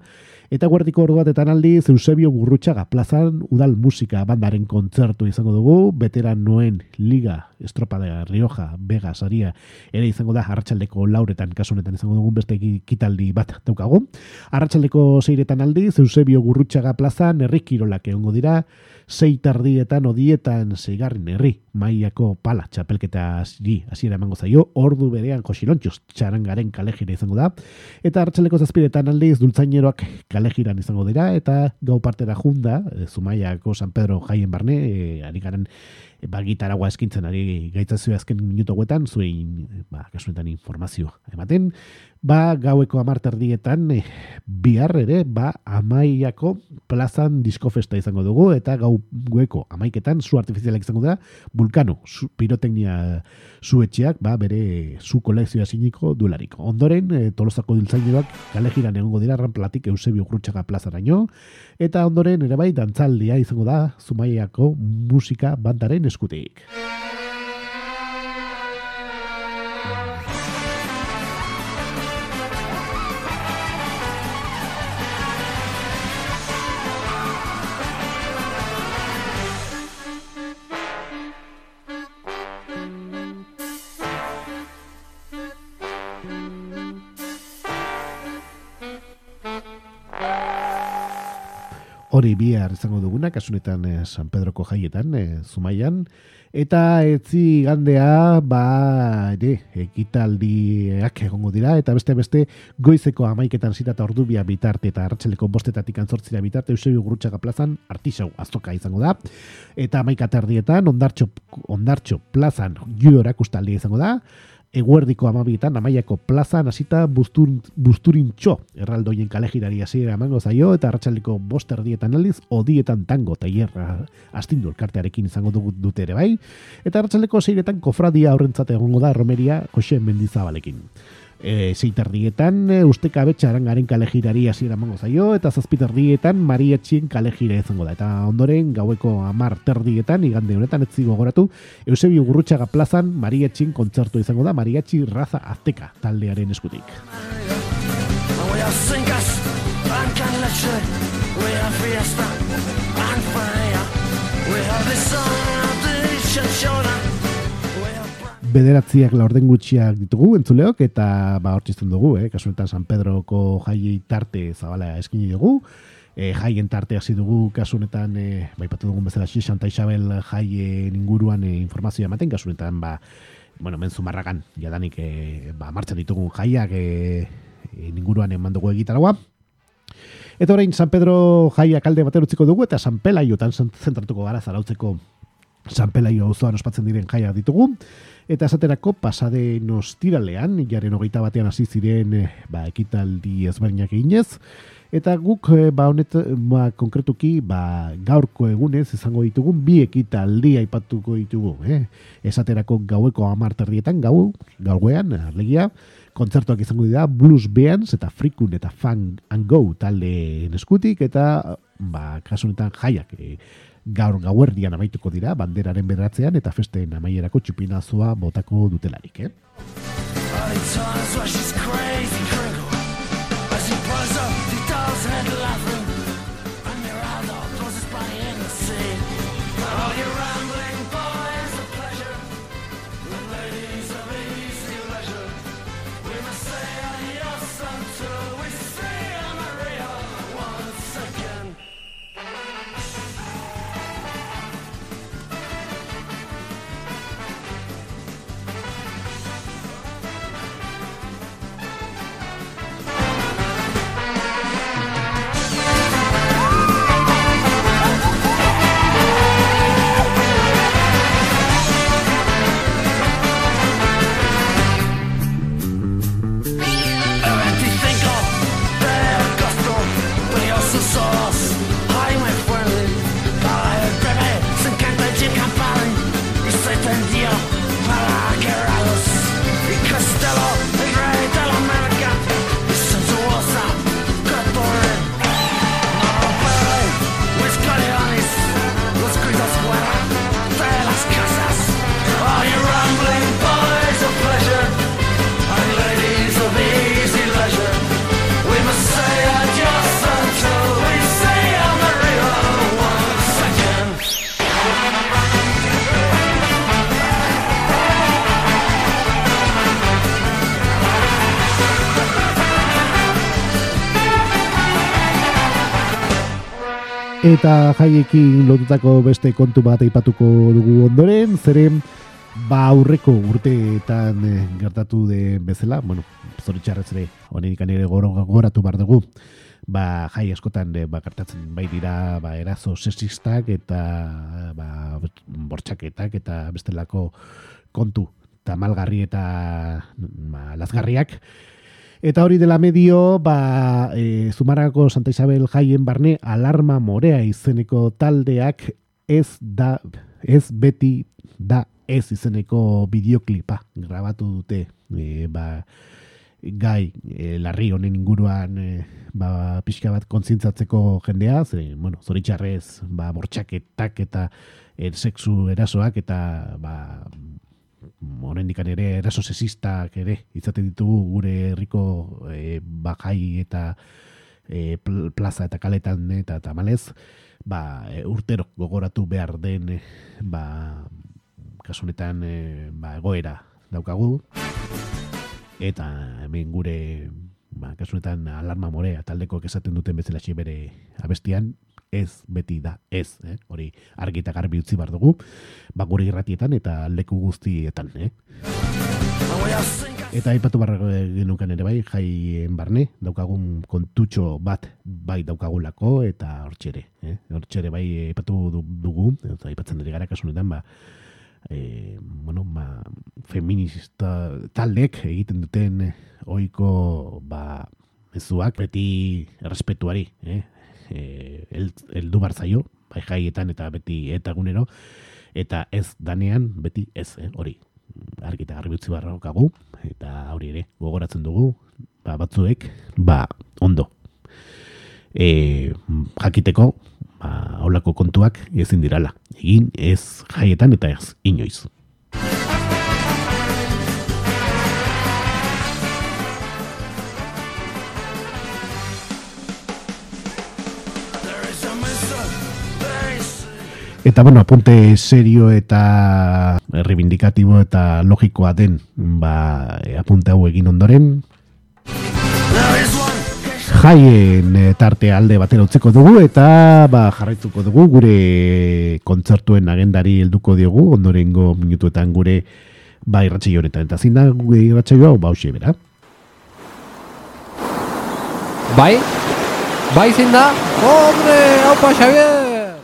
Eta guardiko ordu batetan aldi Eusebio Gurrutxaga plazan udal musika bandaren kontzertu izango dugu, veteran noen liga estropa de Rioja, Vega, Saria, ere izango da. Arratsaldeko lauretan kasunetan izango dugu beste kitaldi bat daukagu. Arratsaldeko seiretan aldi Eusebio Gurrutxaga plazan errikirolak egongo dira, sei tardietan odietan zeigarren herri maiako pala txapelketa hasi hasiera emango zaio. Ordu berean josilontxos txarangaren kalejira izango da. Eta hartzeleko zazpiretan aldiz dultzaineroak kalejiran izango dira, eta gau partera junda, e, Zumaiako San Pedro jaien barne, e, ari garen ba, gitaragua eskintzen ari gaitzazio azken minuto guetan, zuein, ba, kasunetan informazioa ematen, ba, gaueko amarterdietan e, bihar ere, ba, amaiako plazan diskofesta izango dugu, eta gau gueko amaiketan zu artifizialak izango da, vulkano, su, piroteknia zuetxeak, ba, bere zu kolekzioa siniko duelariko. Ondoren, e, tolosako diltzaileak kale jiran egongo dira ranplatik Eusebio Grutxaga plazaraino, eta ondoren ere bai dantzaldia izango da Zumaiako musika bandaren eskutik. Hori bihar izango duguna, kasunetan eh, San Pedroko jaietan, eh, Zumaian, eta etzi gandea, ba, ere, ekitaldiak egongo dira, eta beste beste goizeko amaiketan zitata ordubia bitarte eta hartxeleko bostetatik antzortzira bitarte, Eusebio Gurutxaga plazan, artisau aztoka izango da, eta amaika tardietan, ondartxo, ondartxo plazan, judorak ustaldia izango da, eguerdiko amabietan amaiako plazan hasita bustur, busturintxo erraldoien kalejirari hasiera emango zaio eta arratsaldeko bost erdietan aldiz odietan tango taierra astindu elkartearekin izango dugu dute ere bai. Eta arratsaldeko seiretan kofradia aurrentzate egongo da romeria Jose Mendizabalekin e, zeiterdietan e, usteka betxaran garen kalejirari hasiera mango zaio, eta zazpiterdietan marietxien kalejira izango da. Eta ondoren gaueko amar terdietan, igande honetan ez zigo Eusebio Gurrutxaga plazan marietxien kontzertu izango da, marietxi raza azteka taldearen eskutik. We bederatziak laurden gutxiak ditugu entzuleok eta ba hortzizten dugu, eh? kasuetan San Pedroko jaiei tarte zabala eskini dugu, e, jaien tarte hasi dugu kasunetan e, eh, baipatu dugun bezala Santa Isabel jaien inguruan e, informazioa ematen, kasunetan ba, bueno, menzu marragan jadanik e, ba, martxan ditugun jaiak e, e, inguruan eman dugu egitaragoa. Eta orain San Pedro jaiak alde bater utziko dugu eta San Pelaiotan zentratuko gara zarautzeko San Pelaio auzoan ospatzen diren jaiak ditugu. Eta esaterako pasade nostiralean, jaren hogeita batean hasi ziren eh, ba, ekitaldi ezberdinak eginez. Eta guk, eh, ba, honet, ba, konkretuki, ba, gaurko egunez izango ditugun bi ekitaldi aipatuko ditugu. Eh? Esaterako gaueko amarterrietan, gau, gauean, arlegia, kontzertuak izango dira blues bands eta frikun eta fan and go talde eskutik eta ba kasunetan jaiak eh, gaur gauerdian amaituko dira banderaren beratzean eta festen amaierako txupinazoa botako dutelarik, eh? Eta jaiekin lotutako beste kontu bat aipatuko dugu ondoren, zeren ba aurreko urteetan e, gertatu de bezala, bueno, zoritxarrez ere, honenik ere goratu bar dugu. ba, jai askotan e, ba, gertatzen bai dira ba, erazo sexistak eta ba, bortxaketak eta bestelako kontu eta malgarri eta ba, lazgarriak. Eta hori dela medio, ba, e, Zumarako Santa Isabel jaien barne alarma morea izeneko taldeak ez da, ez beti da ez izeneko bideoklipa grabatu dute. E, ba, gai e, larri honen inguruan e, ba, pixka bat kontzintzatzeko jendea, ze, bueno, zoritxarrez, ba, bortxaketak eta er, sexu erasoak eta ba, dikan ere eraso sexistak ere izaten ditugu gure herriko e, bajai eta e, plaza eta kaletan eta tamalez ba, urtero gogoratu behar den ba, kasunetan e, ba, egoera daukagu. Eta hemen gure ba, kasunetan alarma morea taldeko esaten duten bezala bere abestian ez beti da ez, eh? hori argi eta garbi utzi bar dugu, ba gure irratietan eta leku guztietan, eh? Eta aipatu barra genukan ere bai, jaien barne, daukagun kontutxo bat bai daukagulako eta hortxere, eh? hortxere bai aipatu dugu, eta aipatzen dira gara kasunetan, ba, e, bueno, ba, feminista taldek egiten duten oiko ba, mezuak beti respetuari, eh? Eh, el, el du barzaio, bai jaietan eta beti eta gunero, eta ez danean beti ez, eh, hori. Argita garbi utzi barrokagu, eta hori ere, gogoratzen dugu, ba, batzuek, ba, ondo. E, jakiteko, ba, aulako kontuak ezin dirala. Egin ez jaietan eta ez inoiz. Eta bueno, apunte serio eta reivindicatibo eta logikoa den, ba, apunte hau egin ondoren. Jaien eh, tarte alde batera utzeko dugu eta ba, jarraituko dugu gure kontzertuen agendari helduko diogu ondorengo minutuetan gure ba irratxe honetan. Eta zin da gure irratxe hau ba bera. Bai? Bai zin da? Hombre, haupa Xavier!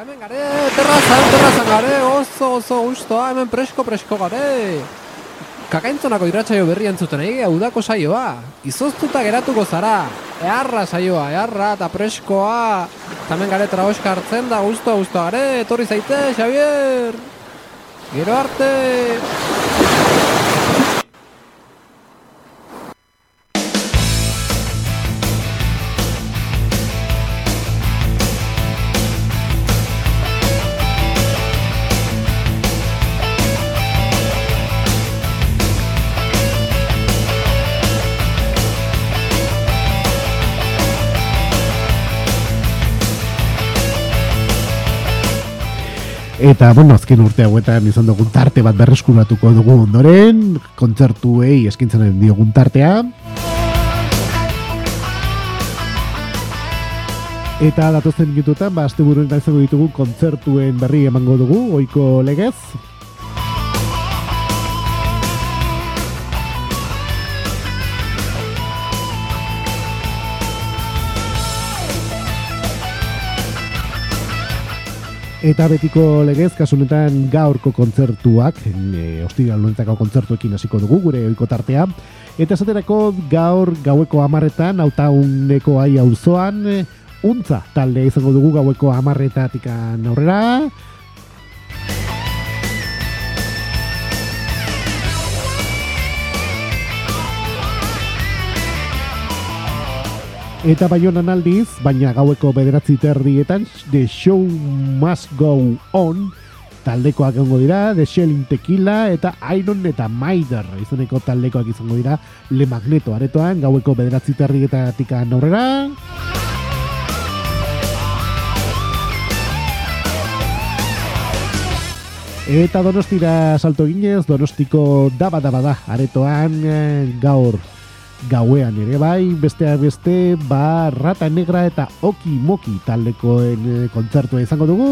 Gare, terrazan, terrazan gare, oso, oso, ustoa, hemen presko, presko gare. Kakaintzonako iratsaio berri entzuten egi, udako saioa. Izoztuta geratuko zara. Earra saioa, earra eta preskoa. Tamen gare traoska hartzen da, ustoa, ustoa gare. Etorri zaite, Xavier. Gero arte. Eta, bueno, azken urte hauetan izan dugun tarte bat berreskuratuko dugu ondoren, kontzertuei eskintzen diogun tartea. Eta datozen minututan, ba, azte buruen izango ditugu kontzertuen berri emango dugu, oiko legez. Eta betiko legez, kasunetan gaurko kontzertuak, e, ostira luentzako kontzertuekin hasiko dugu, gure oiko tartea. Eta esaterako gaur gaueko amarretan, auta uneko ai auzoan, e, untza talde izango dugu gaueko amarretatik aurrera. Eta baionan aldiz, baina gaueko bederatzi terdietan, The Show Must Go On, taldekoak egongo dira, The Shelling Tequila eta Iron eta Maider, izaneko taldekoak izango dira, Le Magneto aretoan, gaueko bederatzi terdietatik aurrera. Eta donostira salto ginez, donostiko daba daba da, aretoan eh, gaur gauean ere bai, besteak beste, ba, rata negra eta oki moki taldekoen eh, kontzertua izango dugu.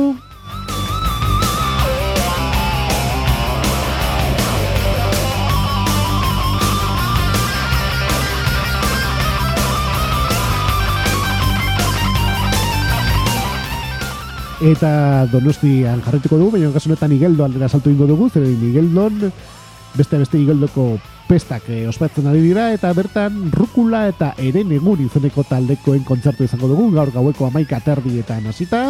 Eta donostian jarretuko dugu, baina kasunetan igeldo aldera salto ingo dugu, zer igeldon, beste beste igeldoko pestak eh, ospatzen ari dira, eta bertan rukula eta eren egun izeneko taldekoen kontzertu izango dugu, gaur gaueko amaika terdi eta nasita.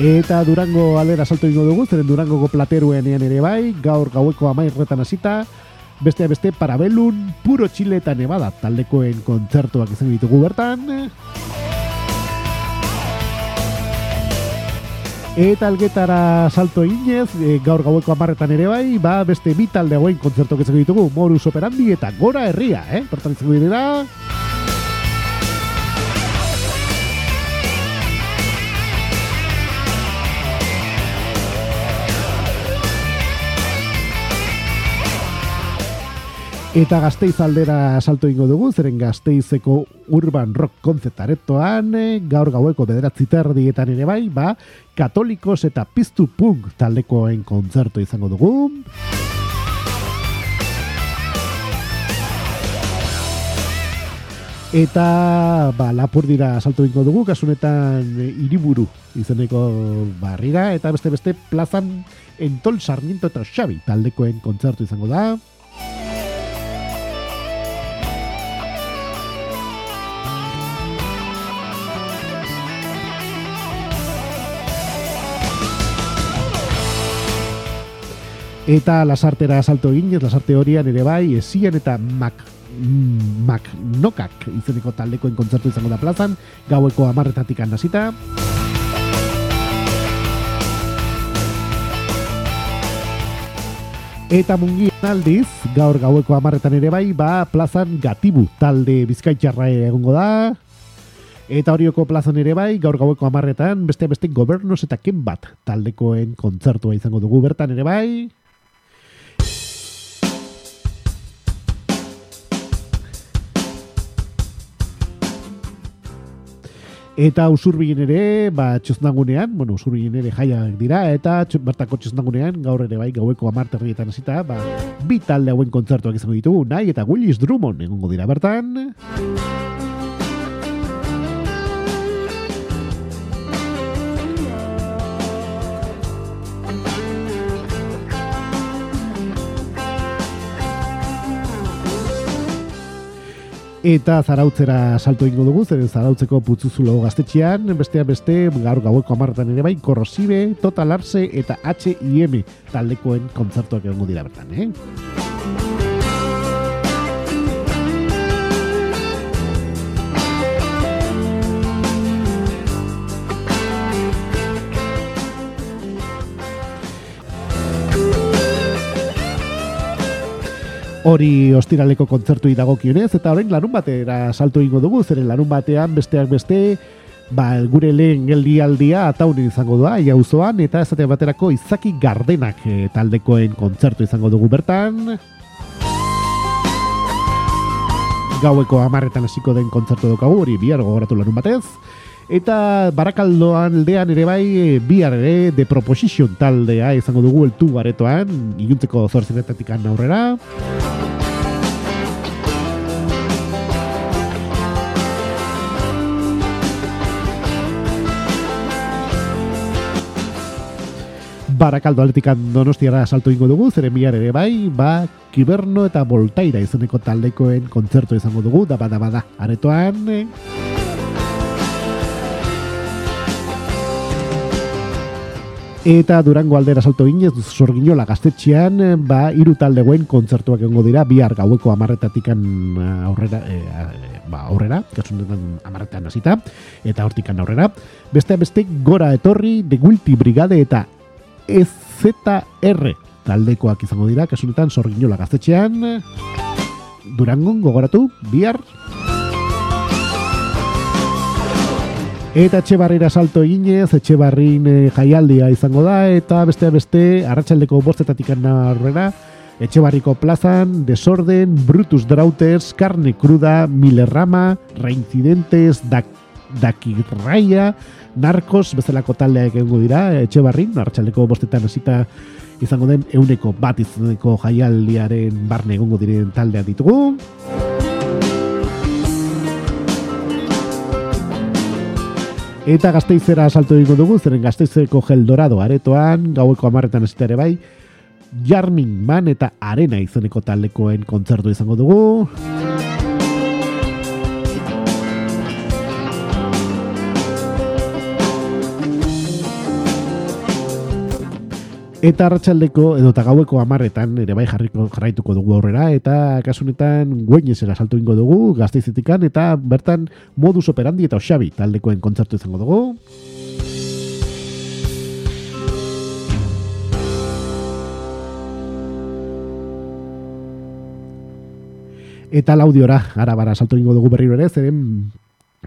Eta Durango aldera salto ingo dugu, zeren Durangoko plateruen ean ere bai, gaur gaueko amairretan hasita, beste beste parabelun, puro Chile eta Nevada taldekoen kontzertuak izan ditugu bertan. Eta algetara salto inez, e, gaur gaueko amarretan ere bai, ba beste bi talde hauen kontzertuak izan ditugu, Morus Operandi eta Gora Herria, eh? Bertan izan dira. Eta gazteiz aldera salto ingo dugu, zeren gazteizeko urban rock konzeptaretoan, eh, gaur gaueko bederatzi terdietan ere bai, ba, katolikos eta piztu punk taldekoen kontzertu izango dugu. Eta ba, lapur dira salto ingo dugu, kasunetan e, iriburu izeneko barrira, eta beste beste plazan entol sarmiento eta xabi taldekoen kontzertu izango da. Eta lasartera salto eginez, lasarte horian ere bai, esian eta mak, mm, mak nokak izeneko taldekoen kontzertu izango da plazan, gaueko amarretatik handazita. Eta mungian aldiz, gaur gaueko amarretan ere bai, ba plazan gatibu talde bizkaitxarra egongo da. Eta horioko plazan ere bai, gaur gaueko amarretan, beste beste gobernos eta ken bat taldekoen kontzertua izango dugu bertan ere bai. Eta usurbilin ere, ba, txosnangunean, bueno, usurbilin ere jaiak dira, eta bertako txosnangunean, gaur ere bai, gaueko amarterrietan hasita, ba, bi talde hauen kontzertuak izango ditugu, nahi eta Willis Drummond egongo dira bertan. Eta zarautzera salto ingo dugu, zer zarautzeko putzuzulo gaztetxean, bestean beste, gaur gaueko amartan ere bai, korrosibe, total arse eta H&M taldekoen kontzertuak egongo dira bertan, eh? Hori ostiraleko kontzertu dagokionez eta orain larun batera salto ingo dugu, zeren larun batean besteak beste, ba, gure lehen geldialdia ataunen izango da, jauzoan, eta ezate baterako izaki gardenak e, taldekoen kontzertu izango dugu bertan. Gaueko amarretan hasiko den kontzertu dukagu, hori bihar gogoratu larun batez. Eta barakaldoan aldean ere bai, bihar ere, The Proposition taldea izango dugu eltu garetoan, iluntzeko zorzinetatik aurrera. Barakaldo aletik donostiara salto ingo dugu, zeren bihar ere bai, ba, kiberno eta voltaira izaneko taldekoen kontzertu izango dugu, da bada bada, aretoan. Eta Durango aldera salto ginez, sorginola gaztetxean, ba, iru talde guen kontzertuak egongo dira, bihar gaueko amarretatikan eh, aurrera, e, ba, aurrera, kasunetan amarretan hasita, eta hortikan aurrera. Beste beste gora etorri, de Guilty Brigade eta EZR taldekoak izango dira, kasunetan sorginola gaztetxean, Durangon gogoratu, bihar, Eta etxe barrira salto eginez, etxe barrin eh, jaialdia izango da, eta beste beste, arratsaldeko bostetatik aurrera, etxe barriko plazan, desorden, brutus drauters, carne cruda, milerrama, reincidentes, dak, dakirraia, narkos, bezalako taldeak egongo dira, etxe barrin, arratsaldeko bostetan hasita izango den euneko bat izaneko jaialdiaren barne egongo diren taldeak ditugu. Eta gazteizera salto egingo dugu, zeren gazteizeko gel dorado aretoan, gaueko amarretan ez ere bai, Jarmin Man eta Arena izeneko taldekoen kontzertu izango dugu. Eta arratsaldeko edo eta gaueko amarretan ere bai jarriko jarraituko dugu aurrera eta kasunetan gueñesera salto ingo dugu gazteizetikan eta bertan modus operandi eta osabi taldekoen kontzertu izango dugu. Eta laudiora, ara bara salto ingo dugu berriro ere, zeren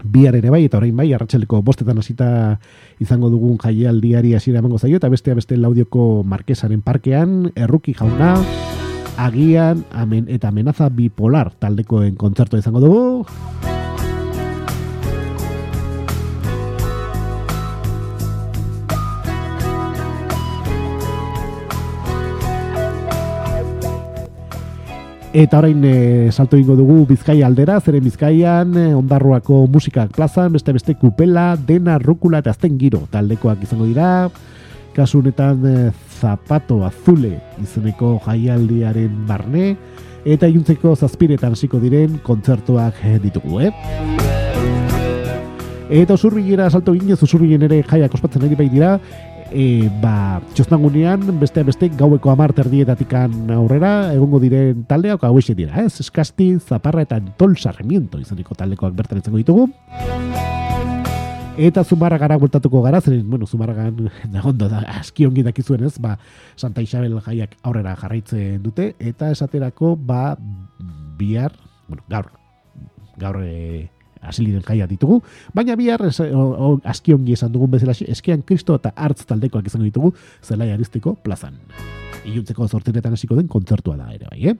bihar ere bai, eta orain bai, arratsaleko bostetan hasita izango dugun jaialdiari hasiera emango zaio, eta beste beste laudioko markesaren parkean, erruki jauna, agian, amen, eta amenaza bipolar taldekoen kontzertu izango dugu. Eta orain e, salto ingo dugu Bizkaia aldera, zeren Bizkaian e, ondarruako musikak plazan, beste beste kupela, dena, rukula eta azten giro taldekoak izango dira. Kasu honetan e, zapato azule izeneko jaialdiaren barne, eta iluntzeko zazpiretan hasiko diren kontzertuak ditugu, eh? Eta usurbilera salto ginez, usurbilen ere jaiak ospatzen ari bai dira, e, ba, txosnagunean, beste beste gaueko amart erdietatikan aurrera, egongo diren taldeak hau dira, ez? Eskasti, zaparra eta tol sarremiento izaniko taldekoak bertan izango ditugu. Eta zumarra gara gultatuko gara, zeren, bueno, zumarra gan, da, aski ongi dakizuen ez, ba, Santa Isabel jaiak aurrera jarraitzen dute, eta esaterako, ba, bihar, bueno, gaur, gaur, e, asiliren jaia ditugu, baina bihar aski ongi esan dugun bezala eskian kristo eta hartz taldekoak izango ditugu zelai aristiko plazan. Iluntzeko zortzinetan hasiko den kontzertua da ere bai, eh?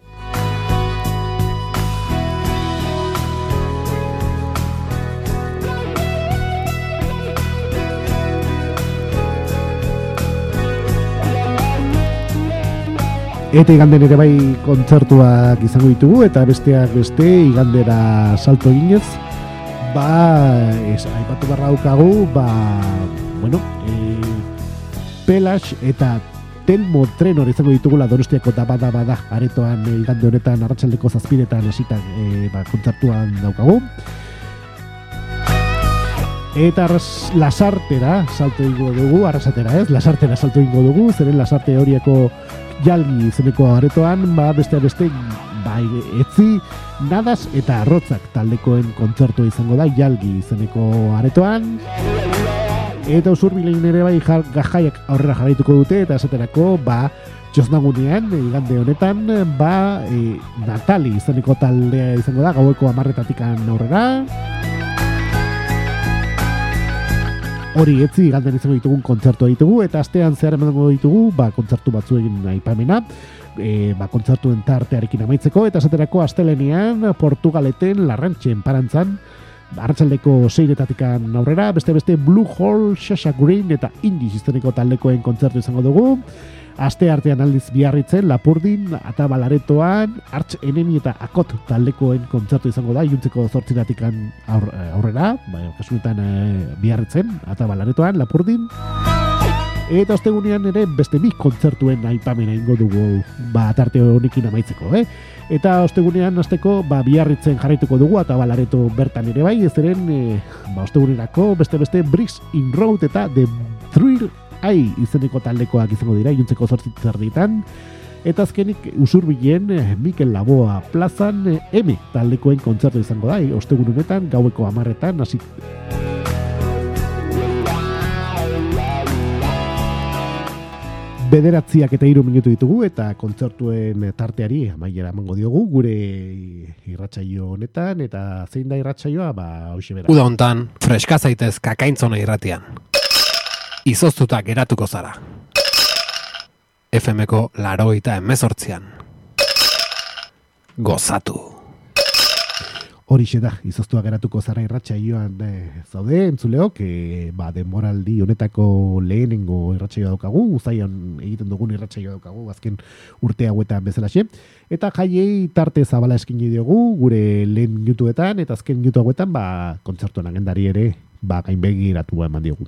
Eta iganden ere bai kontzertuak izango ditugu eta besteak beste igandera salto eginez ba, ez, aipatu barra daukagu, ba, bueno, e, Pelas eta Telmo Trenor izango ditugula Donostiako da bada aretoan e, igande honetan arratsaldeko zazpiretan hasitan e, ba, kontzertuan daukagu. Eta lasartera salto ingo dugu, arrasatera ez, lasartera salto ingo dugu, zeren lasarte horiako jalgi izeneko aretoan, ba, beste beste bai, etzi, nadas eta arrotzak taldekoen kontzertu izango da, jalgi izeneko aretoan. Eta usurbilein ere bai gajaiak aurrera jarraituko dute, eta esaterako, ba, txosnagunean, igande honetan, ba, e, Natali izeneko taldea izango da, gaueko amarretatikan aurrera. Hori etzi galden izango ditugun kontzertua ditugu eta astean zehar emango ditugu ba, kontzertu batzu egin aipamena e, ba, kontzertuen tartearekin amaitzeko, eta esaterako astelenean Portugaleten larrantxen parantzan, hartzaldeko seiretatikan aurrera, beste beste Blue Hole, Shasha Green eta Indie izeneko taldekoen kontzertu izango dugu. Aste artean aldiz biarritzen, Lapurdin, eta Balaretoan, Arts Enemi eta Akot taldekoen kontzertu izango da, juntzeko zortziratikan aurrera, bai, kasunetan e, biarritzen, eta Balaretoan, Lapurdin. Eta ostegunean ere beste bi kontzertuen aipamena ingo dugu ba, tarte honekin amaitzeko, eh? Eta ostegunean azteko ba, biarritzen jarraituko dugu eta balareto bertan ere bai, ez eren e, ba, ostegunerako beste beste Bricks in Road eta The Thrill Eye izeneko taldekoak izango dira, juntzeko zortzitzar ditan. Eta azkenik usurbilen eh, Mikel Laboa plazan eh, M taldekoen kontzertu izango da, ostegunetan gaueko amarretan, hasi bederatziak eta hiru minutu ditugu eta kontzertuen tarteari amaiera emango diogu gure irratsaio honetan eta zein da irratsaioa ba hoxe bera. Uda hontan freska zaitez kakaintzona irratian. Izoztuta geratuko zara. FMko laroita emezortzian. Gozatu. Horixe da, izoztua geratuko zara irratsaioan e, zaude, entzuleok, e, ba, demoraldi honetako lehenengo irratsaioa daukagu, uzaian egiten dugun irratsaioa daukagu, azken urte hauetan bezalaxe, eta jaiei tarte zabala eskini diogu, gure lehen minutuetan, eta azken minutu hauetan, ba, kontzertuan agendari ere, ba, gainbegiratu eman diogu.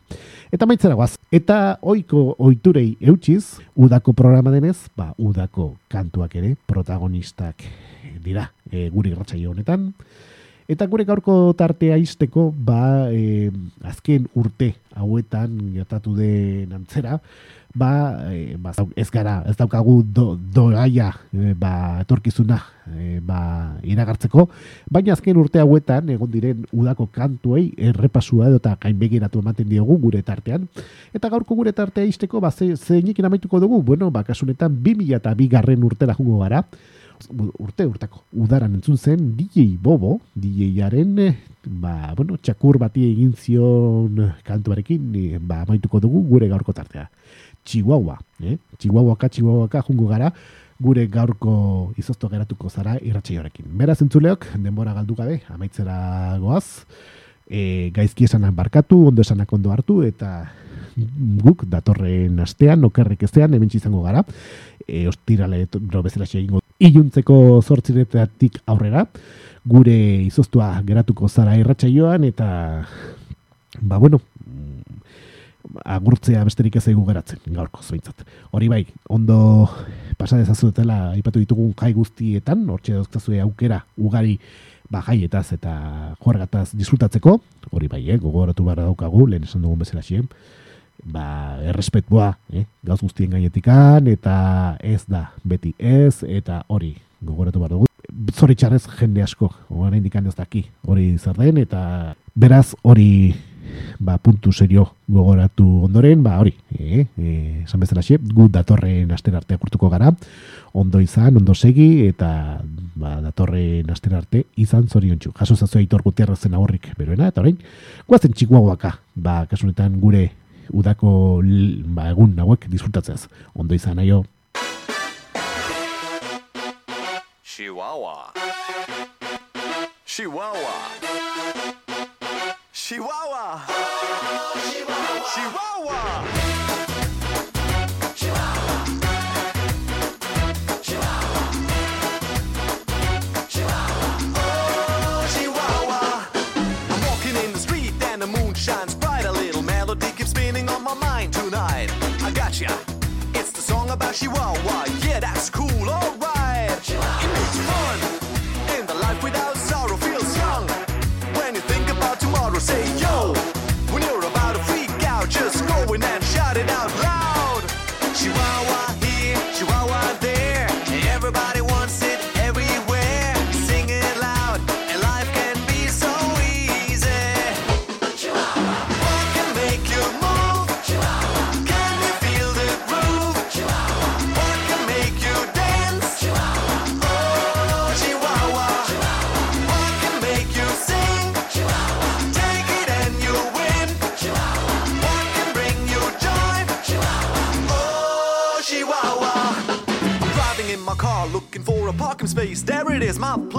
Eta maitzera guaz, eta oiko oiturei eutxiz, udako programa denez, ba, udako kantuak ere, protagonistak dira e, guri irratsaio honetan. Eta gure gaurko tartea izteko, ba, e, azken urte hauetan gertatu den antzera, ba, e, ba, ez gara, ez daukagu do, doaia, e, ba, etorkizuna, e, ba, iragartzeko, baina azken urte hauetan, egon diren udako kantuei, errepasua edo eta gainbegiratu ematen diogu gure tartean. Eta gaurko gure tartea izteko, ba, ze, zeinik amaituko dugu, bueno, ba, kasunetan, 2000 eta bi garren urtera jungo gara, urte urtako udaran entzun zen DJ Bobo, DJaren ba, bueno, txakur bati egin zion kantuarekin ba, maituko dugu gure gaurko tartea. Chihuahua, eh? Chihuahuaka, Chihuahuaka jungo gara gure gaurko izozto geratuko zara irratxeiorekin. Beraz entzuleok, denbora galdu gabe, amaitzera goaz, e, gaizki esanak barkatu, ondo esanak ondo hartu, eta guk datorren astean, okerrik estean, hemen izango gara, e, ostirale bezala egingo iluntzeko zortziretatik aurrera, gure izoztua geratuko zara irratsaioan eta ba bueno, agurtzea besterik ez egu geratzen, gaurko zointzat. Hori bai, ondo pasa dezazutela aipatu ditugun jai guztietan, hortxe dauzkazue aukera ugari ba jaietaz eta juergataz disfrutatzeko, hori bai, eh, gogoratu barra daukagu, lehen esan dugun bezala xien, ba, errespetua, eh, gauz guztien gainetikan, eta ez da, beti ez, eta hori, gogoratu behar dugu. Zoritxarrez jende asko, hori indikan ez daki, hori zer den, eta beraz hori ba, puntu serio gogoratu ondoren, ba, hori, eh, eh, esan bezala xe, gu datorren aster arte akurtuko gara, ondo izan, ondo segi, eta ba, datorren aster arte izan zorion txu. Jaso zazua itor gutierrazen aurrik, beroena, eta horrein, guazen txikuagoaka, ba, kasunetan gure udako ba, egun hauek disfrutatzez. Ondo izan aio. Chihuahua. Chihuahua. Chihuahua. Chihuahua. Chihuahua. About Chihuahua. Yeah, that's cool, alright. It makes fun. In the life without sorrow feels young. When you think about tomorrow, say yo.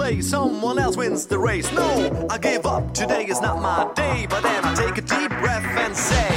Someone else wins the race. No, I give up. Today is not my day. But then I take a deep breath and say,